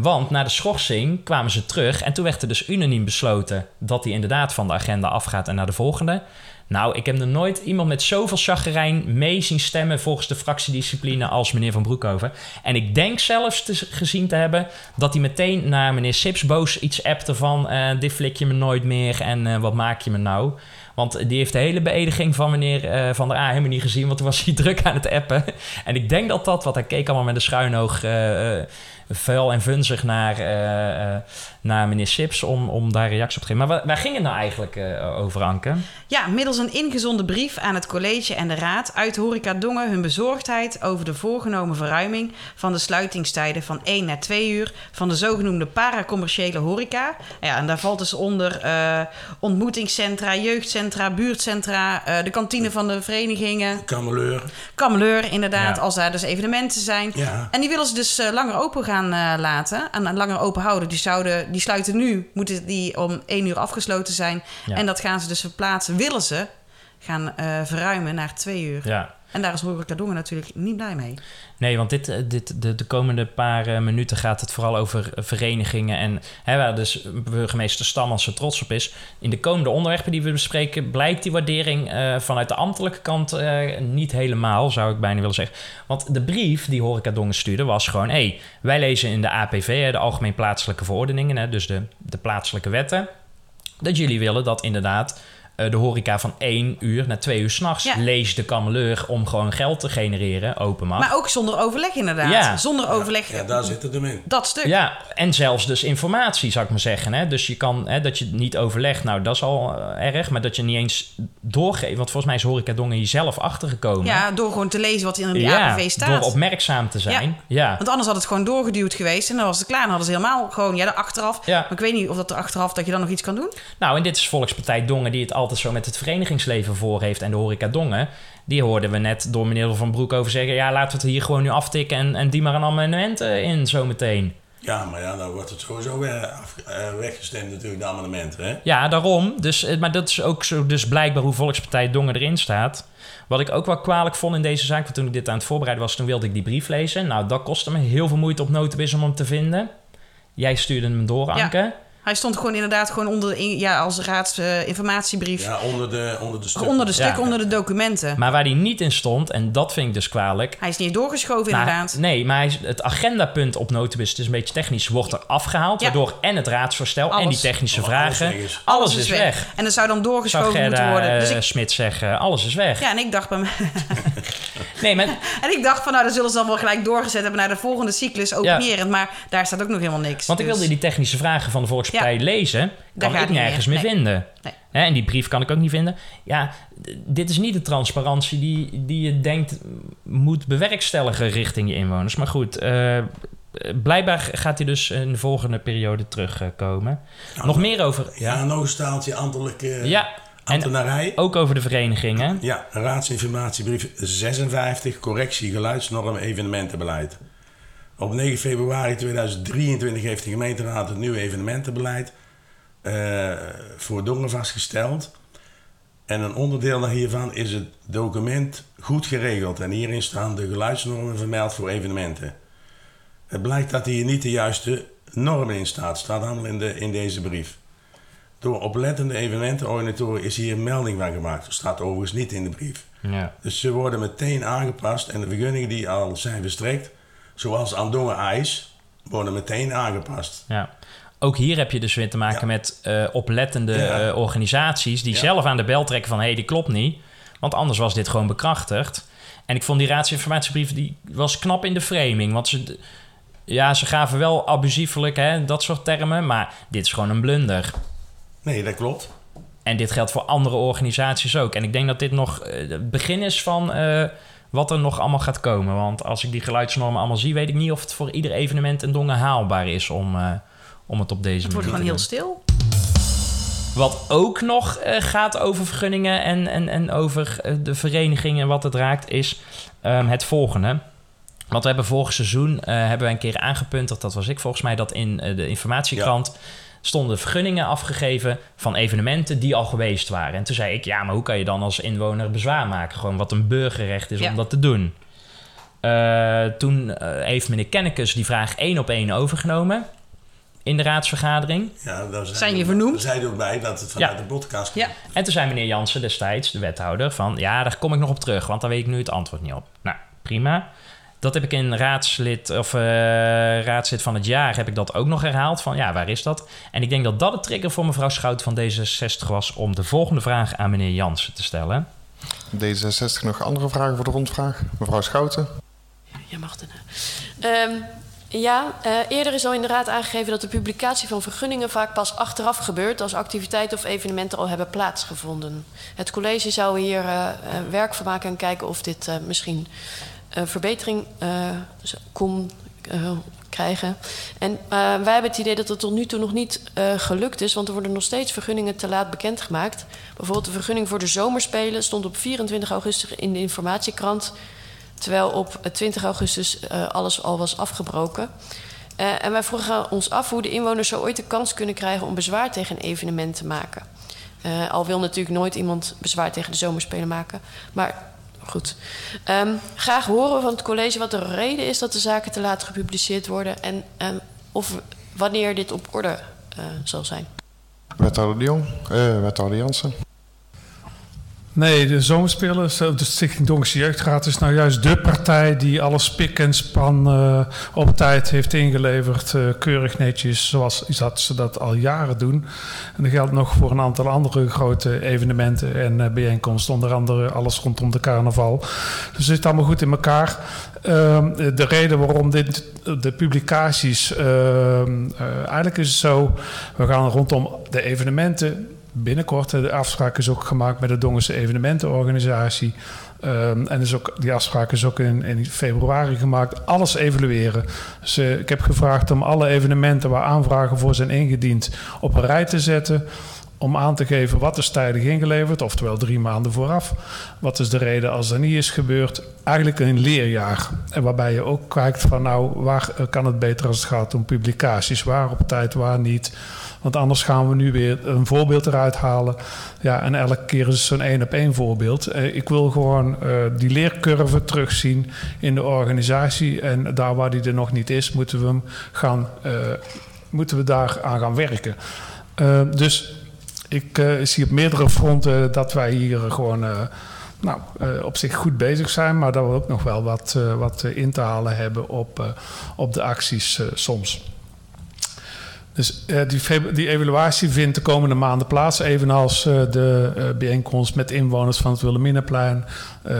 want na de schorsing kwamen ze terug... en toen werd er dus unaniem besloten... dat hij inderdaad van de agenda afgaat en naar de volgende... Nou, ik heb nog nooit iemand met zoveel chagrijn mee zien stemmen volgens de fractiediscipline als meneer Van Broekhoven. En ik denk zelfs te, gezien te hebben dat hij meteen naar meneer Sips boos iets appte van eh, dit flik je me nooit meer en eh, wat maak je me nou. Want die heeft de hele beëdiging van meneer eh, Van der A helemaal niet gezien, want toen was hij druk aan het appen. En ik denk dat dat, wat hij keek allemaal met een schuin oog, eh, eh, vuil en vunzig naar, naar meneer Sips om, om daar reactie op te geven. Maar waar, waar ging het nou eigenlijk eh, over, Anke? Ja, middels een ingezonden brief aan het college en de raad uit Horeca Dongen hun bezorgdheid over de voorgenomen verruiming van de sluitingstijden van 1 naar 2 uur van de zogenoemde paracommerciële horeca. Ja, en daar valt dus onder eh, ontmoetingscentra, jeugdcentra, buurtcentra, eh, de kantine van de verenigingen. Kameleur. Kameleur, inderdaad, Ja. als daar dus evenementen zijn. Ja. En die willen ze dus eh, langer open gaan eh, laten en en langer open houden. Die, zouden, die sluiten nu, moeten die om één uur afgesloten zijn. Ja. En dat gaan ze dus verplaatsen, willen ze gaan eh, verruimen naar twee uur. Ja. En daar is Horeca Dongen natuurlijk niet blij mee. Nee, want dit, eh, dit, de, de komende paar eh, minuten gaat het vooral over eh, verenigingen. En hè, waar dus burgemeester Stammans zo trots op is. In de komende onderwerpen die we bespreken, blijkt die waardering vanuit de ambtelijke kant niet helemaal, zou ik bijna willen zeggen. Want de brief die Horeca Dongen stuurde was gewoon: hé, hey, wij lezen in de APV, de Algemeen Plaatselijke Verordeningen, hè, dus de, de plaatselijke wetten, dat jullie willen dat inderdaad. Eh, de horeca van 1 uur naar 2 uur s'nachts Ja. lees de kameleur om gewoon geld te genereren, open mag. Maar ook zonder overleg inderdaad. Ja. Zonder overleg. Ja, daar zit het hem in. Dat stuk. Ja, en zelfs dus informatie, zou ik maar zeggen. Hè? Dus je kan, hè, dat je niet overlegt, nou, dat is al eh, erg. Maar dat je niet eens doorgeeft. Want volgens mij is Horeca Dongen hier zelf achtergekomen. Ja, door gewoon te lezen wat in Ja, APV staat. door opmerkzaam te zijn. Ja. Want anders had het gewoon doorgeduwd geweest. En dan was het klaar. Dan hadden ze helemaal gewoon, ja, de achteraf. Ja. Maar ik weet niet of dat er achteraf, dat je dan nog iets kan doen. Nou, en dit is Volkspartij Dongen die het altijd zo met het verenigingsleven voor heeft. En de Horeca Dongen, die hoorden we net door meneer Van Broek over zeggen... ja, laten we het hier gewoon nu aftikken en, en die maar een amendement eh, in zometeen. Ja, maar ja, dan wordt het sowieso weer af, eh, weggestemd natuurlijk, de amendementen. Hè? Ja, daarom. Dus, eh, maar dat is ook zo dus blijkbaar hoe Volkspartij Dongen erin staat. Wat ik ook wel kwalijk vond in deze zaak, want toen ik dit aan het voorbereiden was, toen wilde ik die brief lezen. Nou, dat kostte me heel veel moeite op Notebis om hem te vinden. Jij stuurde hem door, Anke. Hij stond gewoon inderdaad gewoon onder de, in- ja, als raadsinformatiebrief. Ja, onder de, onder de stukken. onder de stukken, Ja. onder de documenten. Maar waar die niet in stond, en dat vind ik dus kwalijk. Hij is niet doorgeschoven Nou, inderdaad. nee, maar hij is- het agendapunt op Notebis, het is een beetje technisch, wordt er afgehaald. Ja. Waardoor en het raadsvoorstel en die technische Oh, alles vragen, is. alles, is weg. En dat zou dan Zou doorgeschoven moeten worden. Dus eh, ik, Smit zeggen, alles is weg. ja, en ik dacht bij me, Nee, maar en ik dacht van nou, dan zullen ze dan wel gelijk doorgezet hebben naar de volgende cyclus openierend. Maar daar staat ook nog helemaal niks. Want ik Dus- wilde die technische vragen van de Volkspartij Ja. lezen. Kan ik niet nergens meer. meer Nee. vinden. Nee. Hè, en die brief kan ik ook niet vinden. Ja, dit is niet de transparantie die, die je denkt moet bewerkstelligen richting je inwoners. Maar goed, eh, blijkbaar gaat hij dus in de volgende periode terugkomen. nog meer over... Ja, nog een staaltje ambtelijke Ja, en ambtenarij. ook over de verenigingen. Ja, raadsinformatiebrief 56, correctie geluidsnorm evenementenbeleid. Op 9 februari 2023 heeft de gemeenteraad het nieuwe evenementenbeleid eh, voor Dongen vastgesteld. En een onderdeel hiervan is het document goed geregeld. En hierin staan de geluidsnormen vermeld voor evenementen. Het blijkt dat hier niet de juiste normen in staat. staat allemaal in, de, in deze brief. Door oplettende evenementenorganisatoren is hier een melding van gemaakt. Dat staat overigens niet in de brief. Ja. Dus ze worden meteen aangepast en de vergunningen die al zijn verstrekt, zoals Andongen IJs, worden meteen aangepast. Ja. Ook hier heb je dus weer te maken Ja. met eh, oplettende Ja. eh, organisaties die Ja. zelf aan de bel trekken van hé, hey, die klopt niet. Want anders was dit gewoon bekrachtigd. En ik vond die raadsinformatiebrief die was knap in de framing. Want ze, ja, ze gaven wel abusiefelijk, hè, dat soort termen. Maar dit is gewoon een blunder. Nee, dat klopt. En dit geldt voor andere organisaties ook. En ik denk dat dit nog eh, het begin is van eh, wat er nog allemaal gaat komen. Want als ik die geluidsnormen allemaal zie, weet ik niet of het voor ieder evenement in Dongen haalbaar is om, eh, om het op deze Het wordt manier gewoon te heel doen. stil. Wat ook nog eh, gaat over vergunningen en, en, en over eh, de verenigingen en wat het raakt, is ehm, het volgende. Want we hebben vorig seizoen eh, hebben we een keer aangepunt, dat was ik volgens mij, dat in de informatiekrant stonden vergunningen afgegeven van evenementen die al geweest waren. En toen zei ik, ja, maar hoe kan je dan als inwoner bezwaar maken? Gewoon wat een burgerrecht is Ja. om dat te doen. Eh, toen eh, heeft meneer Kennekes die vraag één op één overgenomen. in de raadsvergadering. Ja, daar Zijn je vernoemd? Daar zei je ook bij dat het vanuit Ja. de podcast kwam. Ja. En toen zei meneer Jansen destijds, de wethouder, van ja, daar kom ik nog op terug, want daar weet ik nu het antwoord niet op. Nou, prima. Dat heb ik in raadslid of eh, raadslid van het jaar heb ik dat ook nog herhaald van ja, waar is dat? En ik denk dat dat de trigger voor mevrouw Schout van D66 was om de volgende vraag aan meneer Jansen te stellen. D66 nog andere vragen voor de rondvraag? Mevrouw Schouten? Je mag daarna. Ehm, ja, eh, eerder is al in de raad aangegeven dat de publicatie van vergunningen vaak pas achteraf gebeurt als activiteiten of evenementen al hebben plaatsgevonden. Het college zou hier eh, werk van maken en kijken of dit eh, misschien verbetering eh, kon eh, krijgen. En eh, wij hebben het idee dat het tot nu toe nog niet eh, gelukt is, want er worden nog steeds vergunningen te laat bekendgemaakt. Bijvoorbeeld de vergunning voor de zomerspelen stond op 24 augustus in de informatiekrant. Terwijl op eh, 20 augustus eh, alles al was afgebroken. Eh, en wij vroegen ons af hoe de inwoners zo ooit de kans kunnen krijgen om bezwaar tegen een evenement te maken. Eh, al wil natuurlijk nooit iemand bezwaar tegen de zomerspelen maken. Maar goed. Ehm, graag horen van het college wat de reden is dat de zaken te laat gepubliceerd worden. En ehm, of wanneer dit op orde eh, zal zijn. Wethouder de Jong? Eh? Nee, de Zomerspelen, zo- de Stichting Donkerse Jeugdraad, is nou juist de partij die alles pik en span eh, op tijd heeft ingeleverd. eh, keurig netjes, zoals ze dat al jaren doen. En dat geldt nog voor een aantal andere grote evenementen en eh, bijeenkomsten. Onder andere alles rondom de carnaval. Dus het zit allemaal goed in elkaar. Ehm, de reden waarom dit, de publicaties... ehm, eh, eigenlijk is het zo, we gaan rondom de evenementen binnenkort. De afspraak is ook gemaakt met de Dongense evenementenorganisatie. Ehm, en is ook, die afspraak is ook in, in februari gemaakt. Alles evalueren. Dus, eh, ik heb gevraagd om alle evenementen waar aanvragen voor zijn ingediend op een rij te zetten. Om aan te geven wat is tijdig ingeleverd, oftewel drie maanden vooraf. Wat is de reden als dat niet is gebeurd? Eigenlijk een leerjaar. En waarbij je ook kijkt van nou, waar eh, kan het beter als het gaat om publicaties? Waar op tijd, waar niet? Want anders gaan we nu weer een voorbeeld eruit halen. Ja, en elke keer is het zo'n één op één voorbeeld. Eh, ik wil gewoon eh, die leercurve terugzien in de organisatie. En daar waar die er nog niet is, moeten we hem gaan, eh, moeten we daar aan gaan werken. Dus ik zie op meerdere fronten dat wij hier gewoon nou, op zich goed bezig zijn, maar dat we ook nog wel wat, wat in te halen hebben op, op de acties soms. Dus eh, die, evaluatie vindt de komende maanden plaats, evenals eh, de eh, bijeenkomst met inwoners van het Wilhelminaplein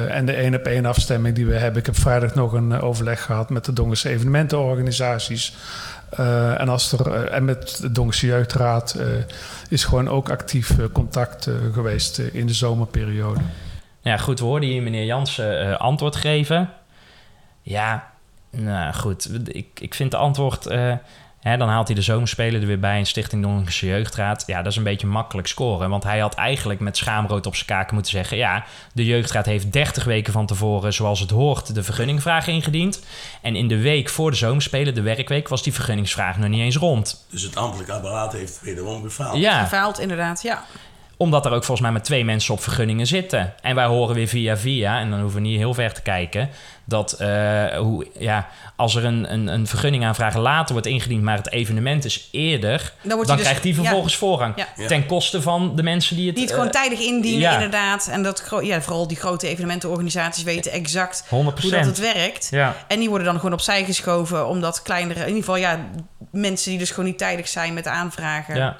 en de één op één afstemming die we hebben. Ik heb vrijdag nog een overleg gehad met de Dongense evenementenorganisaties. En, als er, en met de Dongense Jeugdraad is gewoon ook actief contact geweest in de zomerperiode. Ja, goed, we hoorden hier meneer Jansen antwoord geven. Ja, nou goed, ik, ik vind de antwoord... hè, dan haalt hij de zomerspelen er weer bij in Stichting Dongense Jeugdraad. Ja, dat is een beetje makkelijk scoren. Want hij had eigenlijk met schaamrood op zijn kaken moeten zeggen... ja, de Jeugdraad heeft 30 weken van tevoren, zoals het hoort... de vergunningvraag ingediend. En in de week voor de zomerspelen, de werkweek... was die vergunningsvraag nog niet eens rond. Dus het ambtelijk apparaat heeft wederom gefaald. Ja. Gefaald, inderdaad, ja. Omdat er ook volgens mij maar twee mensen op vergunningen zitten. En wij horen weer via via, en dan hoeven we niet heel ver te kijken, dat eh, hoe, ja, als er een, een, een vergunningaanvraag later wordt ingediend, maar het evenement is eerder, Dan dus- krijgt die vervolgens ja. voorrang. Ja. Ten koste van de mensen die het. Die het gewoon eh, tijdig indienen, ja. inderdaad. En dat, ja, vooral die grote evenementenorganisaties weten exact 100%. hoe dat het werkt. Ja. En die worden dan gewoon opzij geschoven, omdat kleinere, in ieder geval ja, mensen die dus gewoon niet tijdig zijn met aanvragen. Ja.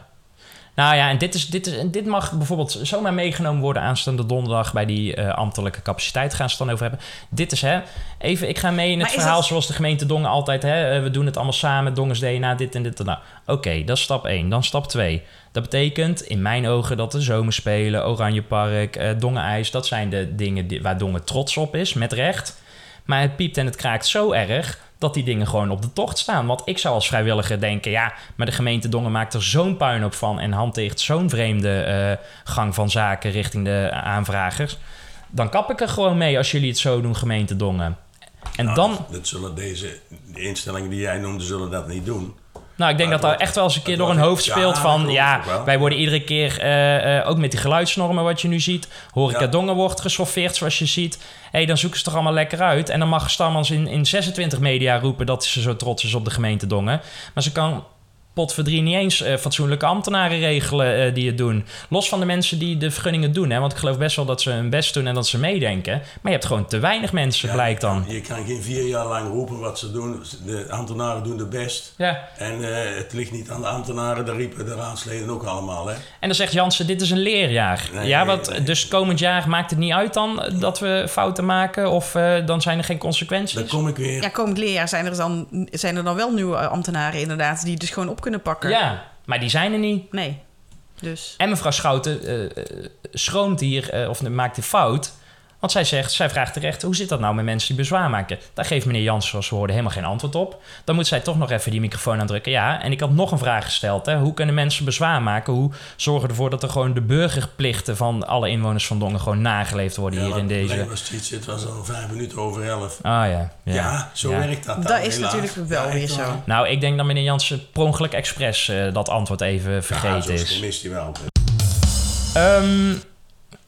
Nou ja, en dit, is, dit, is, dit mag bijvoorbeeld zomaar meegenomen worden aanstaande donderdag bij die eh, ambtelijke capaciteit gaan ze het dan over hebben. Dit is hè, even, ik ga mee in het Maar verhaal dat- zoals de gemeente Dongen altijd, hè, eh, we doen het allemaal samen, Dongens DNA, dit en dit en dat. Oké, dat is stap 1. Dan stap 2. Dat betekent in mijn ogen dat de zomerspelen, Oranjepark, eh Dongen-ijs, dat zijn de dingen die, waar Dongen trots op is, met recht. Maar het piept en het kraakt zo erg dat die dingen gewoon op de tocht staan. Want ik zou als vrijwilliger denken, ja, maar de gemeente Dongen maakt er zo'n puinhoop van en hanteert zo'n vreemde eh, gang van zaken richting de aanvragers. Dan kap ik er gewoon mee als jullie het zo doen, gemeente Dongen. En Nou, dan, Dat zullen deze de instellingen die jij noemde, zullen dat niet doen. Nou, ik denk dat daar het echt wel eens een keer door een hoofd speelt dat van... ja, wij worden iedere keer, eh, eh, ook met die geluidsnormen wat je nu ziet... Horeca. Dongen wordt geschoffeerd zoals je ziet. hey, dan zoeken ze toch allemaal lekker uit. En dan mag Stammans in, in 26 media roepen dat ze zo trots is op de gemeente Dongen. Maar ze kan potverdrie niet eens eh, fatsoenlijke ambtenaren regelen eh, die het doen. Los van de mensen die de vergunningen doen. Hè? Want ik geloof best wel dat ze hun best doen en dat ze meedenken. Maar je hebt gewoon te weinig mensen, blijkt dan. Je kan geen vier jaar lang roepen wat ze doen. De ambtenaren doen het best. Ja. En eh, het ligt niet aan de ambtenaren, dat riepen de raadsleden ook allemaal. Hè? En dan zegt Jansen, dit is een leerjaar. Nee, ja, nee, wat, dus komend jaar maakt het niet uit dan dat we fouten maken? Of eh, dan zijn er geen consequenties? Dan kom ik weer. Ja, komend leerjaar zijn er, dan, zijn er dan wel nieuwe ambtenaren inderdaad... die het dus gewoon op kunnen pakken. Ja, maar die zijn er niet. Nee. Dus. En mevrouw Schouten eh, eh, schroomt hier, eh, of maakt een fout. Want zij zegt, zij vraagt terecht, hoe zit dat nou met mensen die bezwaar maken? Daar geeft meneer Jansen, zoals we hoorden, helemaal geen antwoord op. Dan moet zij toch nog even die microfoon aandrukken. Ja, en ik had nog een vraag gesteld. Hè. Hoe kunnen mensen bezwaar maken? Hoe zorgen we ervoor dat er gewoon de burgerplichten van alle inwoners van Dongen gewoon nageleefd worden hier in deze... Labour Street zit was al vijf minuten over elf. Ah ja. Ja, Ja, zo Ja. werkt dat dan, Dat is helaas. natuurlijk wel Ja, weer zo. Nou, ik denk dat meneer Jansen per ongeluk expres eh, dat antwoord even Ja, vergeten zo is. slim is hij wel. Ehm,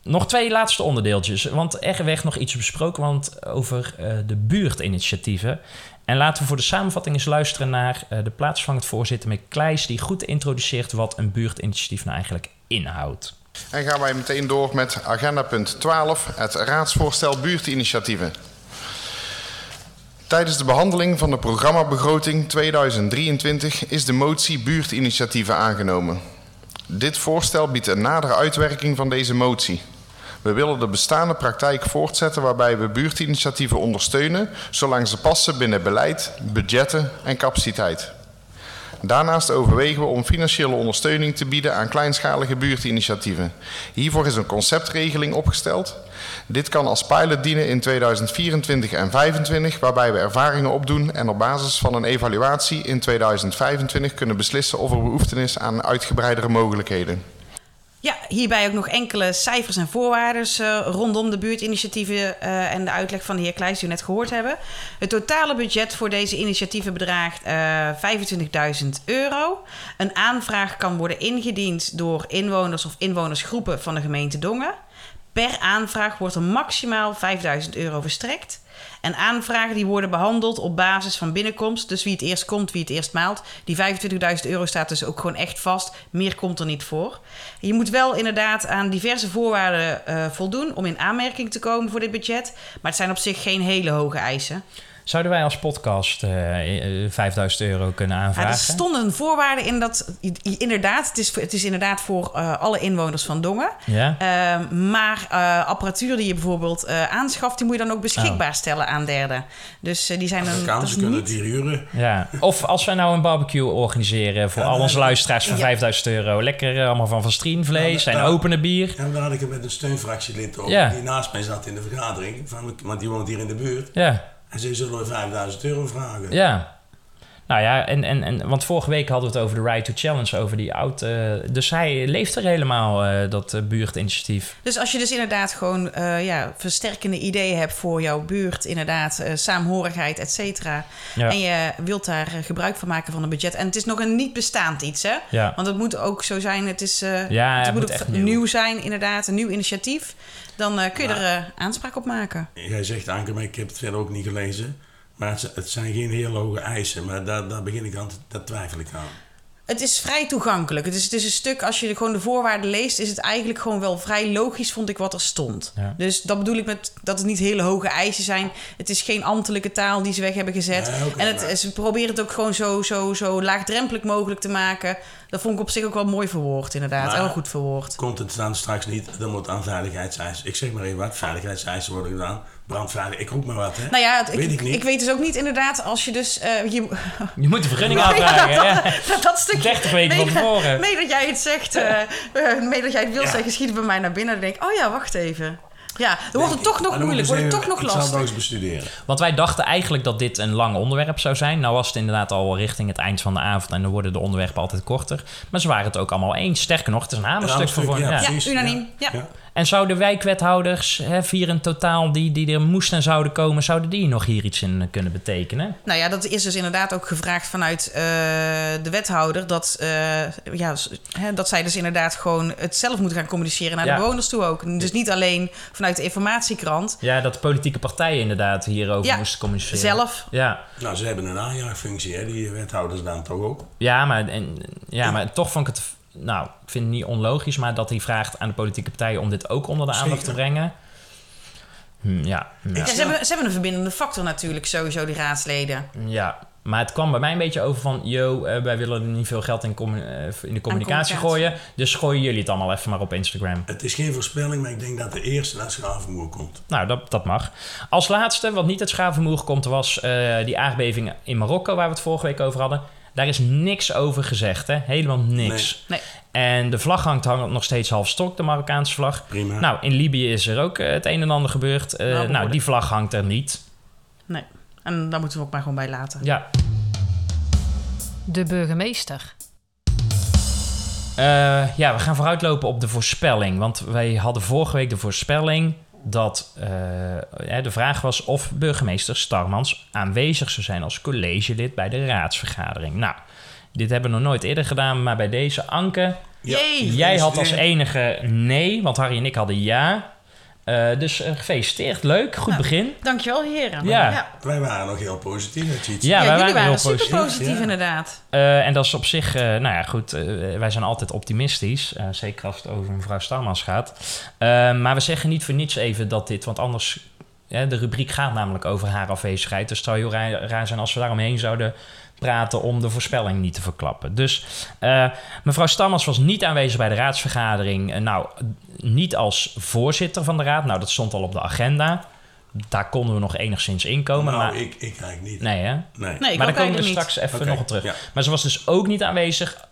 nog twee laatste onderdeeltjes. Want er werd nog iets besproken want over eh, de buurtinitiatieven. En laten we voor de samenvatting eens luisteren naar eh, de plaatsvangend voorzitter Kleijs... die goed introduceert wat een buurtinitiatief nou eigenlijk inhoudt. En gaan wij meteen door met agenda punt 12, het raadsvoorstel buurtinitiatieven. Tijdens de behandeling van de programmabegroting 2023 is de motie buurtinitiatieven aangenomen. Dit voorstel biedt een nadere uitwerking van deze motie. We willen de bestaande praktijk voortzetten waarbij we buurtinitiatieven ondersteunen, zolang ze passen binnen beleid, budgetten en capaciteit. Daarnaast overwegen we om financiële ondersteuning te bieden aan kleinschalige buurtinitiatieven. Hiervoor is een conceptregeling opgesteld. Dit kan als pilot dienen in 2024 en 2025, waarbij we ervaringen opdoen en op basis van een evaluatie in 2025 kunnen beslissen of er behoefte is aan uitgebreidere mogelijkheden. Ja, hierbij ook nog enkele cijfers en voorwaarden eh, rondom de buurtinitiatieven eh, en de uitleg van de heer Kleijs die we net gehoord hebben. Het totale budget voor deze initiatieven bedraagt eh 25.000 euro. Een aanvraag kan worden ingediend door inwoners of inwonersgroepen van de gemeente Dongen. Per aanvraag wordt er maximaal 5000 euro verstrekt. En aanvragen die worden behandeld op basis van binnenkomst. Dus wie het eerst komt, wie het eerst maalt. Die 25.000 euro staat dus ook gewoon echt vast. Meer komt er niet voor. Je moet wel inderdaad aan diverse voorwaarden eh, voldoen om in aanmerking te komen voor dit budget. Maar het zijn op zich geen hele hoge eisen. Zouden wij als podcast eh, eh, 5000 euro kunnen Ja, aanvragen? er stonden voorwaarden in dat, inderdaad, het is, het is inderdaad voor eh, alle inwoners van Dongen. Ja? Eh, maar eh, apparatuur die je bijvoorbeeld eh, aanschaft, die moet je dan ook beschikbaar Oh. stellen aan derden. Dus eh, die zijn dan kan, dat ze kunnen niet- het hier huren. Ja. Of als wij nou een barbecue organiseren voor Ja, al dan onze luisteraars van Ja. 5000 euro. Lekker eh, allemaal van van strienvlees Ja, en openen bier. Ja, daar had ik het met een steunfractielid over, Ja. die naast mij zat in de vergadering. Van, want die woont hier in de buurt. Ja, En ze zullen we 5000 euro vragen. ja. Nou ja, en, en, en, want vorige week hadden we het over de Right to Challenge, over die oud. eh, dus hij leeft er helemaal, eh, dat eh, buurtinitiatief. Dus als je dus inderdaad gewoon eh, ja, versterkende ideeën hebt voor jouw buurt, inderdaad, eh, saamhorigheid, et cetera. Ja. En je wilt daar gebruik van maken van een budget. En het is nog een niet bestaand iets, hè? Ja. Want het moet ook zo zijn, het, is, eh, Ja, het het moet moet ook echt nieuw. nieuw. zijn, inderdaad, een nieuw initiatief. Dan eh, kun je er eh, aanspraak op maken. Jij zegt Anke, maar ik heb het verder ook niet gelezen. Maar het, het zijn geen heel hoge eisen. Maar daar, daar begin ik aan, te- daar twijfel ik aan. Het is vrij toegankelijk. Het is, het is een stuk, als je gewoon de voorwaarden leest, is het eigenlijk gewoon wel vrij logisch, vond ik, wat er stond. Ja. Dus dat bedoel ik met dat het niet hele hoge eisen zijn. Het is geen ambtelijke taal die ze weg hebben gezet. En het, maar- ze proberen het ook gewoon zo, zo, zo laagdrempelig mogelijk te maken. Dat vond ik op zich ook wel mooi verwoord, inderdaad. Maar- en wel goed verwoord. Komt het dan straks niet, dan moet aan veiligheidseisen. Ik zeg maar even wat, veiligheidseisen worden gedaan. Brandveilig, ik roep maar wat, hè. Nou ja, het- Weet ik, ik niet. ik weet dus ook niet inderdaad als je dus... eh, je, Je moet de vergunning aanvragen. ja. dat, dat stukje... 30 weken van mee- tevoren. Mee dat jij het zegt, mee dat jij het wil zeggen, schiet het bij mij naar binnen. Dan denk ik, oh ja, wacht even. Ja, dan wordt het toch nog moeilijk, wordt het toch nog lastig. eens bestuderen. Want wij dachten eigenlijk dat dit een lang onderwerp zou zijn. Nou was het inderdaad al richting het eind van de avond en dan worden de onderwerpen altijd korter. Maar ze waren het ook allemaal eens. Sterker nog, het is een hamerstuk voor ja. ja. Ja, Precies, unaniem. Ja. En zouden wijkwethouders, hè, vier in totaal, die, die er moesten en zouden komen, zouden die nog hier iets in kunnen betekenen? Nou ja, dat is dus inderdaad ook gevraagd vanuit eh, de wethouder. Dat, eh, ja, dat zij dus inderdaad gewoon het zelf moeten gaan communiceren naar Ja. de bewoners toe ook. Dus niet alleen vanuit de informatiekrant. Ja, dat de politieke partijen inderdaad hierover Ja, moesten communiceren. zelf. Ja, Nou, ze hebben een aanjaagfunctie, hè, die wethouders dan toch ook. ja, maar, en, ja, maar toch vond ik het... Nou, ik vind het niet onlogisch, maar dat hij vraagt aan de politieke partijen om dit ook onder de aandacht te brengen. Hm, ja, ja. Ze, hebben, ze hebben een verbindende factor natuurlijk, sowieso, die raadsleden. Ja, maar het kwam bij mij een beetje over van... yo, eh, wij willen er niet veel geld in, commu- eh, in de communicatie communicatie. gooien... dus gooien jullie het allemaal even maar op Instagram. Het is geen voorspelling, maar ik denk dat de eerste naar Schavenmoer komt. Nou, dat, dat mag. Als laatste, wat niet uit Schavenmoer komt... was eh, die aardbeving in Marokko, waar we het vorige week over hadden. Daar is niks over gezegd, hè? Helemaal niks. Nee. En de vlag hangt, hangt nog steeds half stok, de Marokkaanse vlag. Prima. Nou, in Libië is er ook eh, het een en ander gebeurd. Eh, nou, behoorlijk. die vlag hangt er niet. Nee. En daar moeten we ook maar gewoon bij laten. Ja, De burgemeester. Eh, ja, we gaan vooruitlopen op de voorspelling. Want wij hadden vorige week de voorspelling dat eh, de vraag was of burgemeester Starmans aanwezig zou zijn als collegelid bij de raadsvergadering. Nou, dit hebben we nog nooit eerder gedaan, maar bij deze Anke, jij had als enige nee, want Harry en ik hadden ja. Eh, dus eh, gefeliciteerd, leuk, goed Nou, begin. Dankjewel, heren. Ja. ja. Wij waren nog heel positief, Tjitse? Ja, Ja, wij waren heel super positief. positief, ja. inderdaad. Eh, en dat is op zich, eh, nou ja, goed. eh, wij zijn altijd optimistisch. eh, zeker als het over mevrouw Starmans gaat. Eh, maar we zeggen niet voor niets even dat dit, want anders. De rubriek gaat namelijk over haar afwezigheid. Dus het zou heel raar, raar zijn als we daaromheen zouden praten om de voorspelling niet te verklappen. Dus eh, mevrouw Stammers was niet aanwezig bij de raadsvergadering. Eh, nou, niet als voorzitter van de raad. Nou, dat stond al op de agenda. Daar konden we nog enigszins inkomen. nou, maar, ik, ik eigenlijk niet. nee, hè? Nee. Nee, ik maar daar komen we straks even nog op terug. ja. Maar ze was dus ook niet aanwezig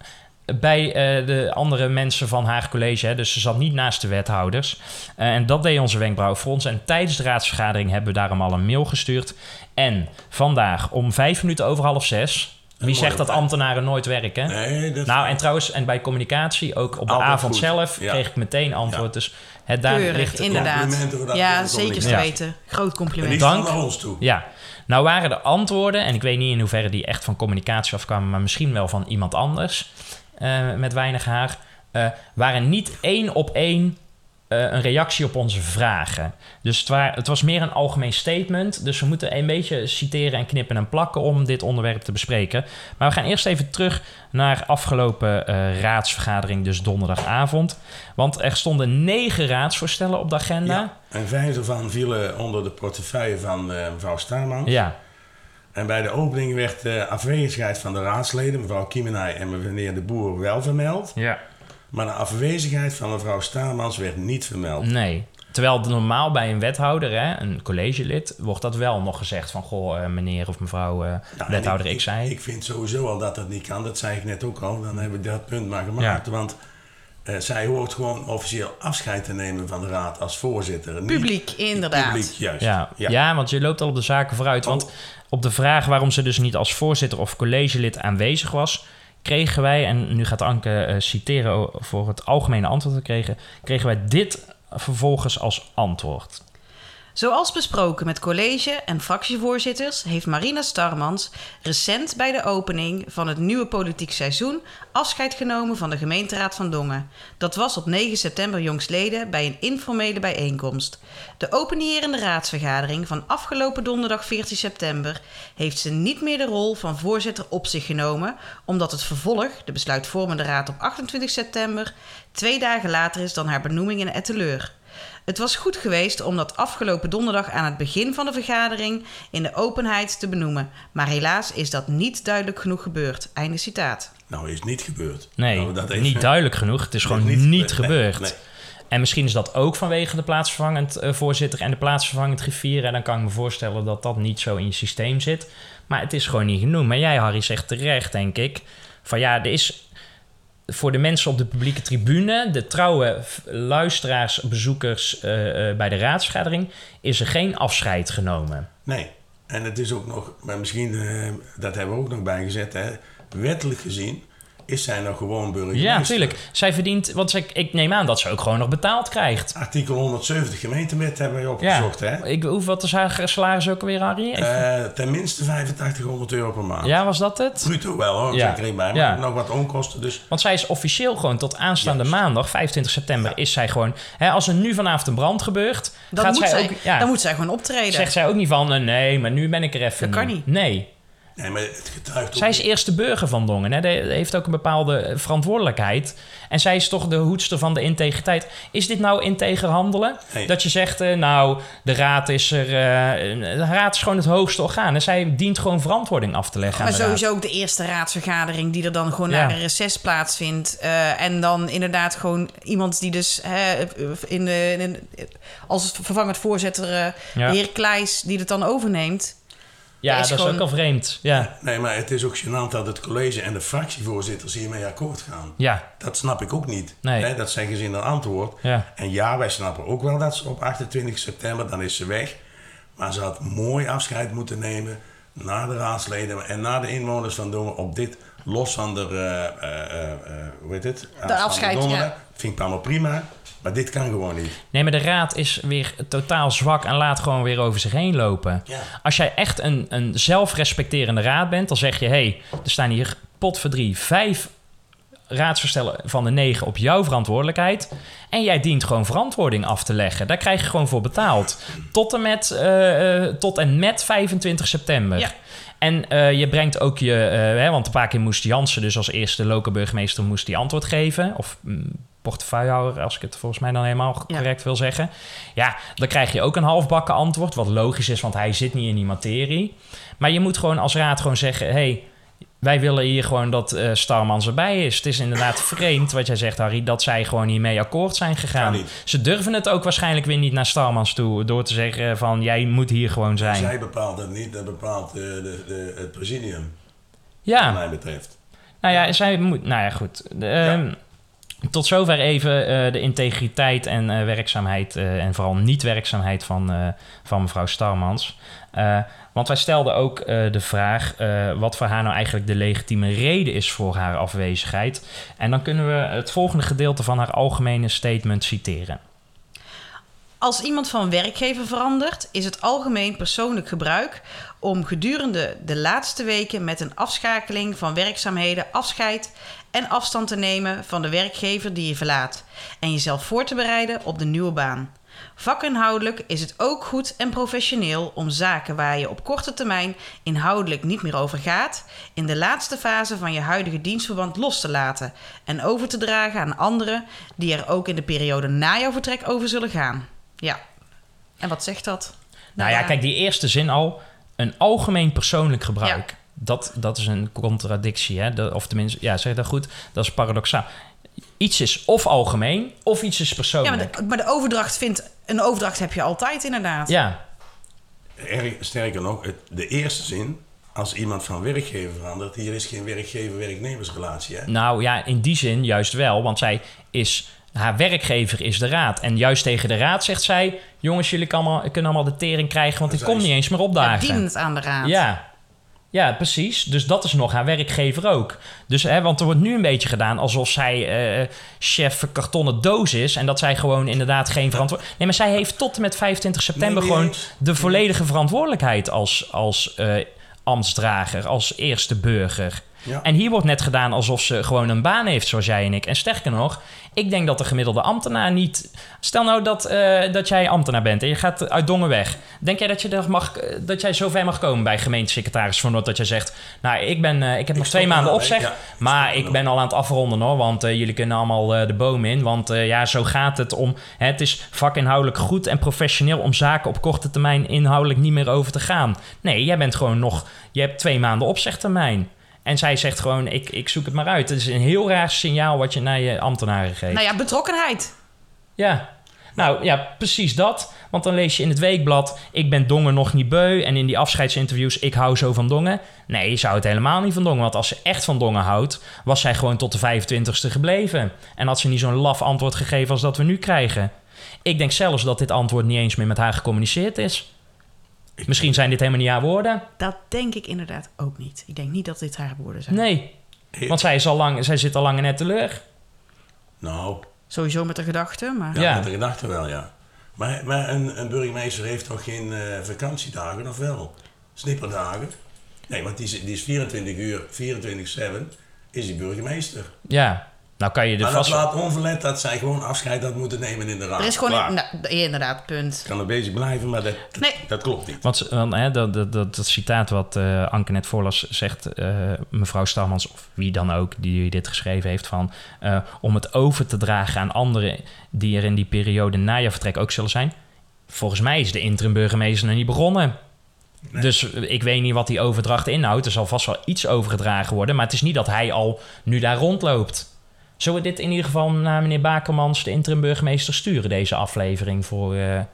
bij eh, de andere mensen van haar college. Hè. Dus ze zat niet naast de wethouders. Eh, en dat deed onze wenkbrauwenfrons. En tijdens de raadsvergadering hebben we daarom al een mail gestuurd. En vandaag om vijf minuten over half zes... Wie zegt dat ambtenaren nooit werken? Nee, dat Nou, en trouwens, en bij communicatie, ook op de Altijd avond goed. zelf, Ja. kreeg ik meteen antwoord. Dus het daar Keurig, ligt het inderdaad. complimenten voor dat Ja, zeker te weten. Groot En compliment. Dank. naar ons toe. Ja, nou waren de antwoorden, en ik weet niet in hoeverre die echt van communicatie afkwamen, maar misschien wel van iemand anders eh, met weinig haar, eh, waren niet één op één een reactie op onze vragen. Dus het, wa- het was meer een algemeen statement. Dus we moeten een beetje citeren en knippen en plakken om dit onderwerp te bespreken. Maar we gaan eerst even terug naar afgelopen eh, raadsvergadering, dus donderdagavond. Want er stonden negen raadsvoorstellen op de agenda. Ja. En vijf ervan vielen onder de portefeuille van eh, mevrouw Staarman. ja. En bij de opening werd de afwezigheid van de raadsleden, mevrouw Kiemenij en meneer De Boer, wel vermeld. ja. Maar de afwezigheid van mevrouw Staarmans werd niet vermeld. Nee. Terwijl normaal bij een wethouder, hè, een collegelid, wordt dat wel nog gezegd van... goh, eh, meneer of mevrouw eh, Nou, wethouder ik, X zei. Ik, ik vind sowieso al dat dat niet kan. Dat zei ik net ook al. Dan hebben we dat punt maar gemaakt. Want eh, zij hoort gewoon officieel afscheid te nemen van de raad als voorzitter. Niet- Publiek, inderdaad. Publiek, juist. ja. Ja. want je loopt al op de zaken vooruit. Want op de vraag waarom ze dus niet als voorzitter of collegelid aanwezig was... kregen wij, en nu gaat Anke eh, citeren voor het algemene antwoord te kregen... kregen wij dit vervolgens als antwoord. Zoals besproken met college en fractievoorzitters heeft Marina Starmans recent bij de opening van het nieuwe politiek seizoen afscheid genomen van de gemeenteraad van Dongen. Dat was op 9 september jongstleden bij een informele bijeenkomst. De openierende raadsvergadering van afgelopen donderdag 14 september heeft ze niet meer de rol van voorzitter op zich genomen, omdat het vervolg, de besluitvormende raad op 28 september, twee dagen later is dan haar benoeming in Etteleur. Het was goed geweest om dat afgelopen donderdag aan het begin van de vergadering in de openheid te benoemen. Maar helaas is dat niet duidelijk genoeg gebeurd. Einde citaat. Nou, is niet gebeurd. Nee, Nou, dat even- niet duidelijk genoeg. Het is gewoon niet niet, gebeurd. Nee, gebeurd. nee. En misschien is dat ook vanwege de plaatsvervangend eh, voorzitter en de plaatsvervangend griffier. En dan kan ik me voorstellen dat dat niet zo in je systeem zit. Maar het is gewoon niet genoeg. Maar jij, Harry, zegt terecht, denk ik. Van ja, er is voor de mensen op de publieke tribune, de trouwe luisteraars, bezoekers eh, eh, bij de raadsvergadering, is er geen afscheid genomen. Nee. En het is ook nog, maar misschien, eh, dat hebben we ook nog bijgezet, hè. wettelijk gezien is zij nog gewoon burgemeester. Ja, natuurlijk. Zij verdient, want zij, ik neem aan dat ze ook gewoon nog betaald krijgt. Artikel 170 gemeentewet hebben wij opgezocht, hè? Ik, hoeveel is haar salaris ook alweer, Harry? Uh, ten minste 8500 euro per maand. Ja, was dat het? Bruto wel hoor, ja. ik bij. Maar ja. nog wat onkosten dus. Want zij is officieel gewoon tot aanstaande maandag, 25 september, is zij gewoon... Hè, als er nu vanavond een brand gebeurt, dan, gaat moet zij, ook... Ja, dan moet zij gewoon optreden. Zegt zij ook niet van, uh, nee, maar nu ben ik er even Dat kan niet. Nee. Nee, maar het getuigt Zij is eerste burger van Dongen. Hè? Die heeft ook een bepaalde verantwoordelijkheid. En zij is toch de hoedster van de integriteit. Is dit nou integer handelen? Nee. Dat je zegt, uh, nou, de raad is er... Uh, de raad is gewoon het hoogste orgaan. En zij dient gewoon verantwoording af te leggen Maar aan de sowieso raad. ook de eerste raadsvergadering... die er dan gewoon Ja. naar een reces plaatsvindt. Uh, en dan inderdaad gewoon iemand die dus... Hè, in de, in, als vervangend voorzitter, Ja. de heer Kleijs... die het dan overneemt... Ja, is dat is gewoon- ook al vreemd. Ja, Nee, maar het is ook gênant dat het college en de fractievoorzitters hiermee akkoord gaan. ja, Dat snap ik ook niet. Nee. Hè, dat zeggen ze in een antwoord. ja. En ja, wij snappen ook wel dat ze op 28 september, dan is ze weg. Maar ze had mooi afscheid moeten nemen naar de raadsleden en naar de inwoners van Dongen op dit, los van de, eh, eh, eh, hoe heet het? Aanstaande afscheid, ja. Vind ik allemaal prima, maar dit kan gewoon niet. Nee, maar de raad is weer totaal zwak en laat gewoon weer over zich heen lopen. Ja. Als jij echt een, een zelfrespecterende raad bent, dan zeg je: hé, hey, er staan hier pot voor drie, vijf raadsverstellen van de negen op jouw verantwoordelijkheid. En jij dient gewoon verantwoording af te leggen. Daar krijg je gewoon voor betaald. Tot en met, tot en met 25 september. Ja. En eh, je brengt ook je, eh, hè, want een paar keer moest Jansen dus als eerste lokale burgemeester moest die antwoord geven. Of mm, portefeuillehouder, als ik het volgens mij dan helemaal Ja. correct wil zeggen. Ja, dan krijg je ook een halfbakken antwoord, wat logisch is, want hij zit niet in die materie. Maar je moet gewoon als raad gewoon zeggen, hey, wij willen hier gewoon dat eh Starmans erbij is. Het is inderdaad vreemd wat jij zegt, Harry, dat zij gewoon hiermee akkoord zijn gegaan. Ze durven het ook waarschijnlijk weer niet naar Starmans toe, door te zeggen van, jij moet hier gewoon zijn. Zij bepaalt dat niet, dat bepaalt eh, de, de, het presidium, Ja. wat mij betreft. Nou ja, zij moet. Nou ja, goed. De, ehm, Tot zover even eh, de integriteit en werkzaamheid. en vooral niet-werkzaamheid van, van mevrouw Starmans. Want wij stelden ook eh, de vraag. eh, wat voor haar nou eigenlijk de legitieme reden is voor haar afwezigheid. En dan kunnen we het volgende gedeelte van haar algemene statement citeren. Als iemand van werkgever verandert, is het algemeen persoonlijk gebruik om gedurende de laatste weken met een afschakeling van werkzaamheden afscheid en afstand te nemen van de werkgever die je verlaat en jezelf voor te bereiden op de nieuwe baan. Vakinhoudelijk is het ook goed en professioneel om zaken waar je op korte termijn inhoudelijk niet meer over gaat, in de laatste fase van je huidige dienstverband los te laten en over te dragen aan anderen die er ook in de periode na jouw vertrek over zullen gaan. Ja. En wat zegt dat? Nou ja, kijk, die eerste zin al. Een algemeen persoonlijk gebruik. Dat, dat is een contradictie. Hè? Of tenminste, ja, zeg dat goed? Dat is paradoxaal. Iets is of algemeen, of iets is Ja, persoonlijk. maar de, maar de overdracht vindt... Een overdracht heb je altijd inderdaad. Ja, Erg, sterker nog, het, de eerste zin, als iemand van werkgever verandert, hier is geen werkgever-werknemersrelatie. Hè? nou ja, in die zin juist wel. Want zij is... Haar werkgever is de raad. En juist tegen de raad zegt zij... Jongens, jullie kan allemaal, kunnen allemaal de tering krijgen... want ik kom niet eens meer Ja, opdagen. dienend aan de raad. Ja. Ja, precies. Dus dat is nog haar werkgever ook. Dus, hè, want er wordt nu een beetje gedaan alsof zij eh, chef kartonnen doos is... en dat zij gewoon inderdaad geen verantwoordelijkheid... Nee, maar zij heeft tot en met 25 september Nee, gewoon eens. de volledige verantwoordelijkheid... als, als eh, ambtsdrager, als eerste burger. Ja. En hier wordt net gedaan alsof ze gewoon een baan heeft, zoals jij en ik. En sterker nog, ik denk dat de gemiddelde ambtenaar niet... Stel nou dat, eh, dat jij ambtenaar bent en je gaat uit Dongen weg. Denk jij dat, je er mag, dat jij zo ver mag komen bij gemeentesecretaris Van Noord... dat je zegt, nou, ik, ben, eh, ik heb nog twee maanden opzeg... Ja, maar ik ben al aan het afronden hoor, want eh, jullie kunnen allemaal de boom in. Want ja, zo gaat het om... Hè, het is vakinhoudelijk goed en professioneel om zaken op korte termijn inhoudelijk niet meer over te gaan. Nee, jij bent gewoon nog... Je hebt twee maanden opzegtermijn. En zij zegt gewoon, ik, ik zoek het maar uit. Het is een heel raar signaal wat je naar je ambtenaren geeft. Nou ja, betrokkenheid. Ja. Nou ja, precies dat. Want dan lees je in het weekblad... ik ben Dongen nog niet beu. En in die afscheidsinterviews... ik hou zo van Dongen. Nee, je zou het helemaal niet van Dongen. Want als ze echt van Dongen houdt... was zij gewoon tot de 25ste gebleven. En had ze niet zo'n laf antwoord gegeven als dat we nu krijgen. Ik denk zelfs dat dit antwoord niet eens meer met haar gecommuniceerd is. Misschien zijn dit helemaal niet haar woorden. Dat denk ik inderdaad ook niet. Ik denk niet dat dit haar woorden zijn. Nee. Want zij, is al lang, zij zit al lang net teleur. Nou, Sowieso met de gedachte, maar... ja, Ja. met de gedachte wel, ja. Maar, maar een, een burgemeester heeft toch geen eh, vakantiedagen, of wel? Snipperdagen? Nee, want die, is- die is 24 uur, 24-7 is die burgemeester. Ja, nou kan je er Maar dat vast... laat onverlet dat zij gewoon afscheid had moeten nemen in de raad. Er is gewoon... Nou, inderdaad, punt. kan er bezig blijven, maar dat, dat, Nee. dat klopt niet. Want want, hè, dat, dat, dat, dat citaat wat eh, Anke net voorlas, zegt eh, mevrouw Stalmans, of wie dan ook die dit geschreven heeft, van eh, om het over te dragen aan anderen die er in die periode na je vertrek ook zullen zijn. Volgens mij is de interim burgemeester nog niet begonnen. Dus eh, ik weet niet wat die overdracht inhoudt. Er zal vast wel iets overgedragen worden. Maar het is niet dat hij al nu daar rondloopt. Zullen we dit in ieder geval naar meneer Bakermans, de interim burgemeester, sturen, deze aflevering? Voor, eh, Ja,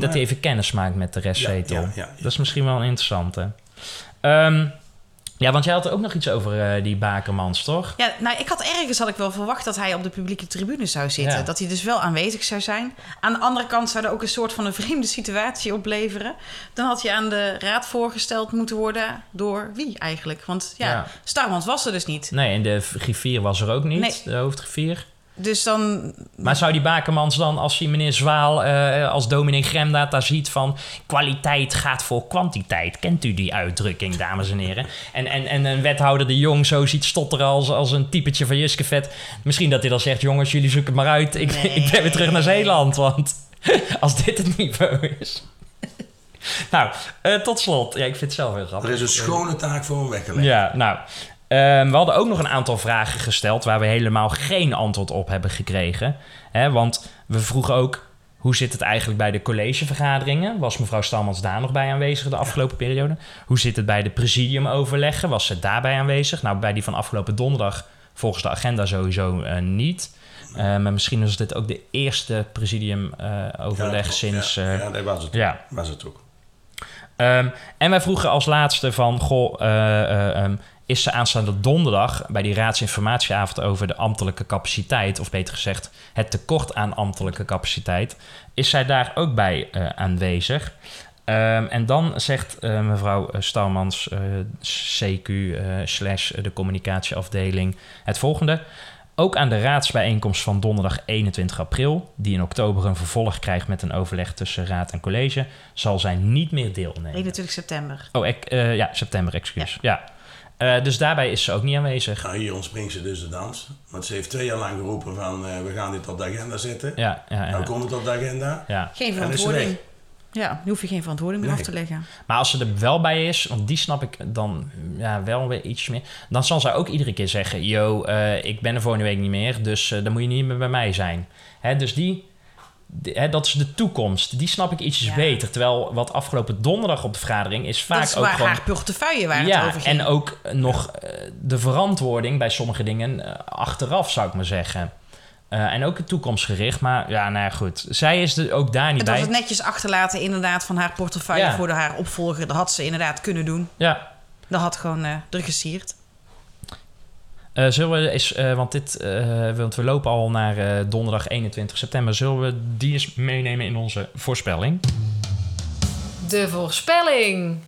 dat hij even kennis maakt met de restzetel. Ja, ja, ja, ja. Dat is misschien wel een interessante. Ehm, ja, want jij had er ook nog iets over eh, die Bakermans, toch? Ja, nou, ik had ergens had ik wel verwacht dat hij op de publieke tribune zou zitten. Ja. Dat hij dus wel aanwezig zou zijn. Aan de andere kant zou er ook een soort van een vreemde situatie opleveren. Dan had hij aan de raad voorgesteld moeten worden door wie eigenlijk? Want ja, Ja. Starmans was er dus niet. Nee, en de griffier was er ook niet, Nee. de hoofdgriffier. Dus dan... Maar zou die Bakermans dan, als hij meneer Zwaal eh, als dominee Gremdaad daar ziet van... kwaliteit gaat voor kwantiteit. Kent u die uitdrukking, dames en heren? En, en, en een wethouder de Jong zo ziet stotteren als, als een typetje van Juskevet. Misschien dat hij dan zegt, jongens, jullie zoeken het maar uit. Ik, ik ben weer terug naar Zeeland, want als dit het niveau is... nou, eh, tot slot. Ja, ik vind het zelf heel grappig. Er is een schone taak voor hem weggelegd. Ja, nou. Ehm, we hadden ook nog een aantal vragen gesteld waar we helemaal geen antwoord op hebben gekregen. Hè, want we vroegen ook. Hoe zit het eigenlijk bij de collegevergaderingen? Was mevrouw Stalmans daar nog bij aanwezig de afgelopen periode? Hoe zit het bij de presidiumoverleggen? Was ze daarbij aanwezig? Nou, bij die van afgelopen donderdag volgens de agenda sowieso eh, niet. Maar misschien was dit ook de eerste presidiumoverleg Ja, sinds... Ja, eh, ja, dat was het. ja. Was het ook. Ehm, en wij vroegen als laatste van, goh, eh, ehm, is ze aanstaande donderdag bij die raadsinformatieavond over de ambtelijke capaciteit, of beter gezegd het tekort aan ambtelijke capaciteit, is zij daar ook bij eh, aanwezig? Ehm, en dan zegt eh, mevrouw Stalmans, eh, CQ eh, slash de communicatieafdeling, het volgende. Ook aan de raadsbijeenkomst van donderdag 21 april, die in oktober een vervolg krijgt met een overleg tussen raad en college, zal zij niet meer deelnemen. 21 september. Oh, ik, ja, september, excuus. Ja. Eh, dus daarbij is ze ook niet aanwezig. Nou, hier ontspringt ze dus de dans. Want ze heeft twee jaar lang geroepen van eh, we gaan dit op de agenda zetten. Ja, ja, ja. Nou komt het op de agenda. Ja. Geen ze verantwoording. Ja, hoef je geen verantwoording meer Nee. af te leggen. Maar als ze er wel bij is, want die snap ik dan ja, wel weer iets meer. Dan zal zij ook iedere keer zeggen: Yo, eh, ik ben er volgende week niet meer, dus eh, dan moet je niet meer bij mij zijn. Hè, dus die, hè, dat is de toekomst. Die snap ik ietsjes Ja. beter. Terwijl wat afgelopen donderdag op de vergadering is vaak dat is ook waar gewoon. haar portefeuille waar ja, het over ging. en ook nog eh, de verantwoording bij sommige dingen eh, achteraf, zou ik maar zeggen. Eh, en ook toekomstgericht, maar ja, nou ja, goed. Zij is er ook daar niet Het was bij. het netjes achterlaten inderdaad van haar portefeuille Ja. voor de, haar opvolger. Dat had ze inderdaad kunnen doen. Ja, Dat had gewoon eh er gesierd. Eh, zullen we eens, eh, want dit, eh, want we lopen al naar eh, donderdag 21 september. Zullen we die eens meenemen in onze voorspelling? De voorspelling.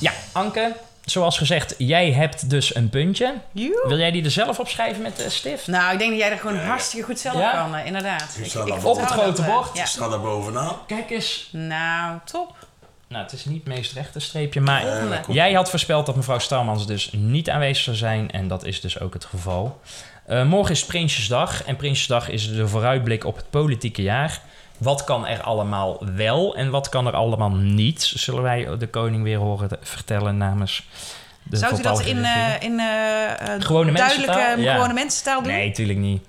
Ja, Anke, zoals gezegd, jij hebt dus een puntje. Joe. Wil jij die er zelf opschrijven met de stift? Nou, ik denk dat jij er gewoon hartstikke goed zelf Ja? kan, inderdaad. Ik- op het grote bord. Ja. Staat daar bovenaan. Kijk eens. Nou, top. Nou, het is niet het meest rechte streepje, maar Volgende. jij had voorspeld dat mevrouw Stalmans dus niet aanwezig zou zijn. En dat is dus ook het geval. Eh, morgen is Prinsjesdag. En Prinsjesdag is de vooruitblik op het politieke jaar. Wat kan er allemaal wel en wat kan er allemaal niet? Zullen wij de koning weer horen te- vertellen namens de Zou u dat in, eh, in eh, eh, duidelijke? Ja. gewone mensentaal doen? Nee, tuurlijk niet.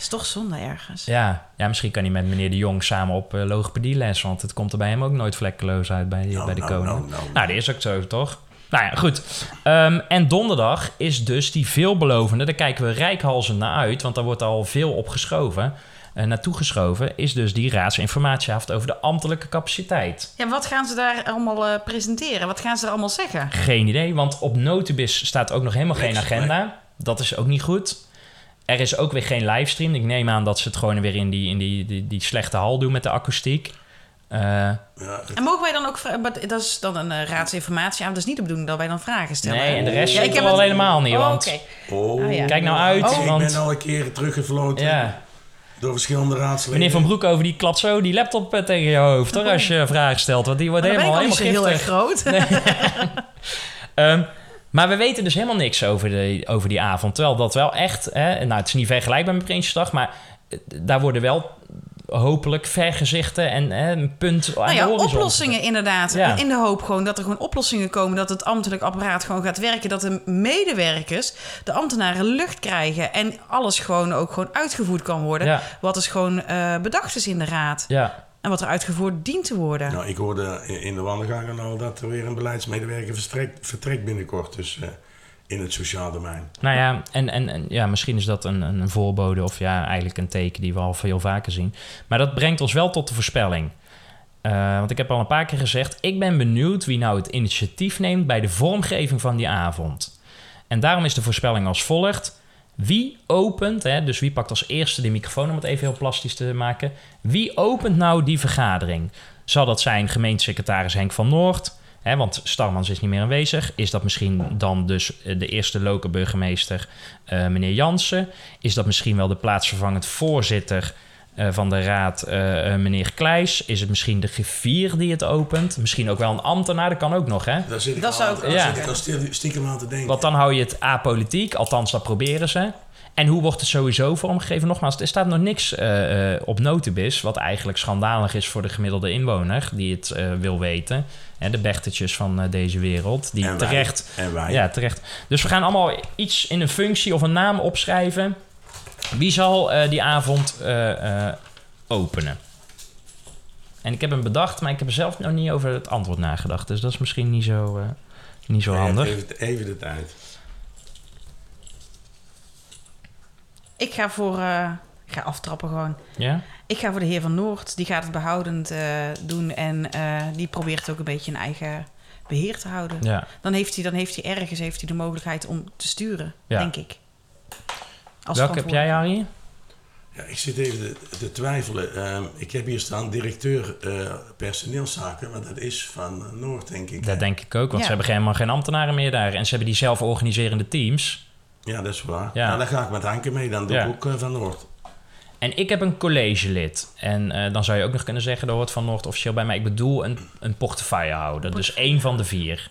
Is toch zonde ergens. Ja, ja, misschien kan hij met meneer de Jong samen op uh, logopedieles. Want het komt er bij hem ook nooit vlekkeloos uit bij, bij de nou, koning. nou, nou. nou, dat is ook zo, toch? Nou ja, goed. Ehm, en donderdag is dus die veelbelovende, daar kijken we rijkhalsend naar uit, want daar wordt al veel op geschoven, eh, naartoe geschoven, is dus die raadsinformatieavond over de ambtelijke capaciteit. Ja, wat gaan ze daar allemaal eh, presenteren? Wat gaan ze er allemaal zeggen? Geen idee, want op Notibis staat ook nog helemaal geen agenda. Dat is ook niet goed. Er is ook weer geen livestream. Ik neem aan dat ze het gewoon weer in die, in die, die, die slechte hal doen met de akoestiek. Eh, En mogen wij dan ook... Dat is dan een uh, raadsinformatie aan. Dat is niet de bedoeling dat wij dan vragen stellen. Nee, en de rest Ja, ik heb al het- helemaal niet, Oh, want- oké. Oh, Ah, ja. Kijk nou uit, Oh, want- Ik ben al een keer teruggefloten Ja. door verschillende raadsleden. Meneer Van Broek over die klapt zo die laptop eh, tegen je hoofd hoor, als je vragen stelt. Want die wordt Maar dan ben helemaal, helemaal zo heel erg giftig. groot. Ehm, maar we weten dus helemaal niks over, de, over die avond. Terwijl dat wel echt, hè, nou het is niet vergelijkbaar met Prinsjesdag, maar eh, daar worden wel hopelijk vergezichten en hè, een punt aan Nou ja, oplossingen inderdaad. Ja. In de hoop gewoon dat er gewoon oplossingen komen. Dat het ambtelijk apparaat gewoon gaat werken. Dat de medewerkers, de ambtenaren lucht krijgen. En alles gewoon ook gewoon uitgevoerd kan worden. Ja. Wat is gewoon eh, bedacht is in de raad. Ja. En wat er uitgevoerd dient te worden. Nou, ik hoorde in- de wandelgangen al dat er weer een beleidsmedewerker vertrekt, vertrekt binnenkort. Dus eh, in het sociaal domein. Nou ja, en, en, en ja, misschien is dat een, een voorbode of ja, eigenlijk een teken die we al veel vaker zien. Maar dat brengt ons wel tot de voorspelling. Eh, want ik heb al een paar keer gezegd, ik ben benieuwd wie nou het initiatief neemt bij de vormgeving van die avond. En daarom is de voorspelling als volgt. Wie opent, hè, dus wie pakt als eerste de microfoon om het even heel plastisch te maken. Wie opent nou die vergadering? Zal dat zijn gemeentesecretaris Henk van Noord? Hè, want Starmans is niet meer aanwezig. Is dat misschien dan dus eh, de eerste lokale burgemeester, eh, meneer Jansen? Is dat misschien wel de plaatsvervangend voorzitter eh, van de raad, eh, eh, meneer Kleijs? Is het misschien de griffier die het opent? Misschien ook wel een ambtenaar, dat kan ook nog, hè? Daar zit ik, Dat al, zou aan- ook daar Ja. zit ik al stil- stiekem aan te denken. Want dan hou je het apolitiek, althans dat proberen ze. En hoe wordt het sowieso vormgegeven? Nogmaals, er staat nog niks eh, eh, op notibis, wat eigenlijk schandalig is voor de gemiddelde inwoner die het wil weten. Hè, de bechtertjes van eh, deze wereld, die En wij. terecht... En wij. Ja, terecht. Dus we gaan allemaal iets in een functie of een naam opschrijven. Wie zal eh, die avond eh, eh, openen? En ik heb hem bedacht, maar ik heb er zelf nog niet over het antwoord nagedacht. Dus dat is misschien niet zo, eh, niet zo handig. Even, even de tijd. Ik ga voor... eh, ik ga aftrappen gewoon. Ja? Ik ga voor de heer Van Noord. Die gaat het behoudend eh, doen. En eh, die probeert ook een beetje een eigen beheer te houden. Ja. Dan, heeft hij, dan heeft hij ergens heeft hij de mogelijkheid om te sturen, Ja. denk ik. Als Welke heb jij, Harry? Ja, ik zit even te, te twijfelen. Ehm, ik heb hier staan directeur eh, personeelszaken, maar dat is van Noord, denk ik. Dat denk ik ook, want Ja. ze hebben helemaal geen ambtenaren meer daar. En ze hebben die zelf organiserende teams. Ja, dat is waar. Ja. Ja. dan ga ik met Hanke mee, dan doe Ja. ik ook eh, van Noord. En ik heb een collegelid. En eh, dan zou je ook nog kunnen zeggen, dat hoort van Noord officieel bij mij. Ik bedoel een, een portefeuillehouder. Dus één van de vier.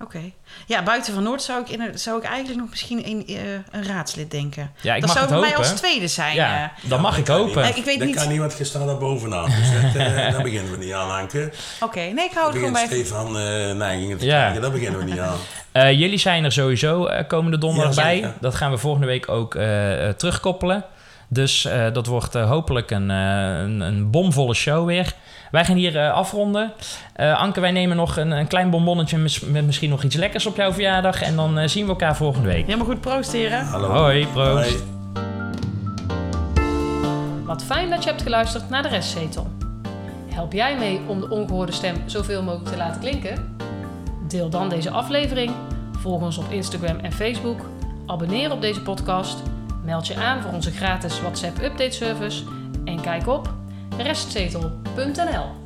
Oké. Ja, buiten van Noord zou ik, in, zou ik eigenlijk nog misschien een, eh, een raadslid denken. Ja, ik dat mag zou het voor mij als tweede zijn. Ja, eh. dan mag ik hopen. Ik weet dat niet- kan niet, want je staat daar bovenaan. Dus dat, eh, daar beginnen we niet aan, Hanke. Oké, nee, ik hou het gewoon bij... Stefan eh neigingen te Ja. krijgen, daar beginnen we niet aan. Eh, jullie zijn er sowieso eh, komende donderdag Ja, bij. Dat gaan we volgende week ook terugkoppelen. Dus eh, dat wordt eh, hopelijk een, eh, een, een bomvolle show weer. Wij gaan hier eh, afronden. Eh, Anke, wij nemen nog een, een klein bonbonnetje mis- met misschien nog iets lekkers op jouw verjaardag. En dan eh, zien we elkaar volgende week. Helemaal goed, proost heren. Hallo. Hoi, proost. Hoi. Wat fijn dat je hebt geluisterd naar de restzetel. Help jij mee om de ongehoorde stem zoveel mogelijk te laten klinken? Deel dan deze aflevering, volg ons op Instagram en Facebook, abonneer op deze podcast, meld je aan voor onze gratis WhatsApp update service en kijk op restzetel.nl.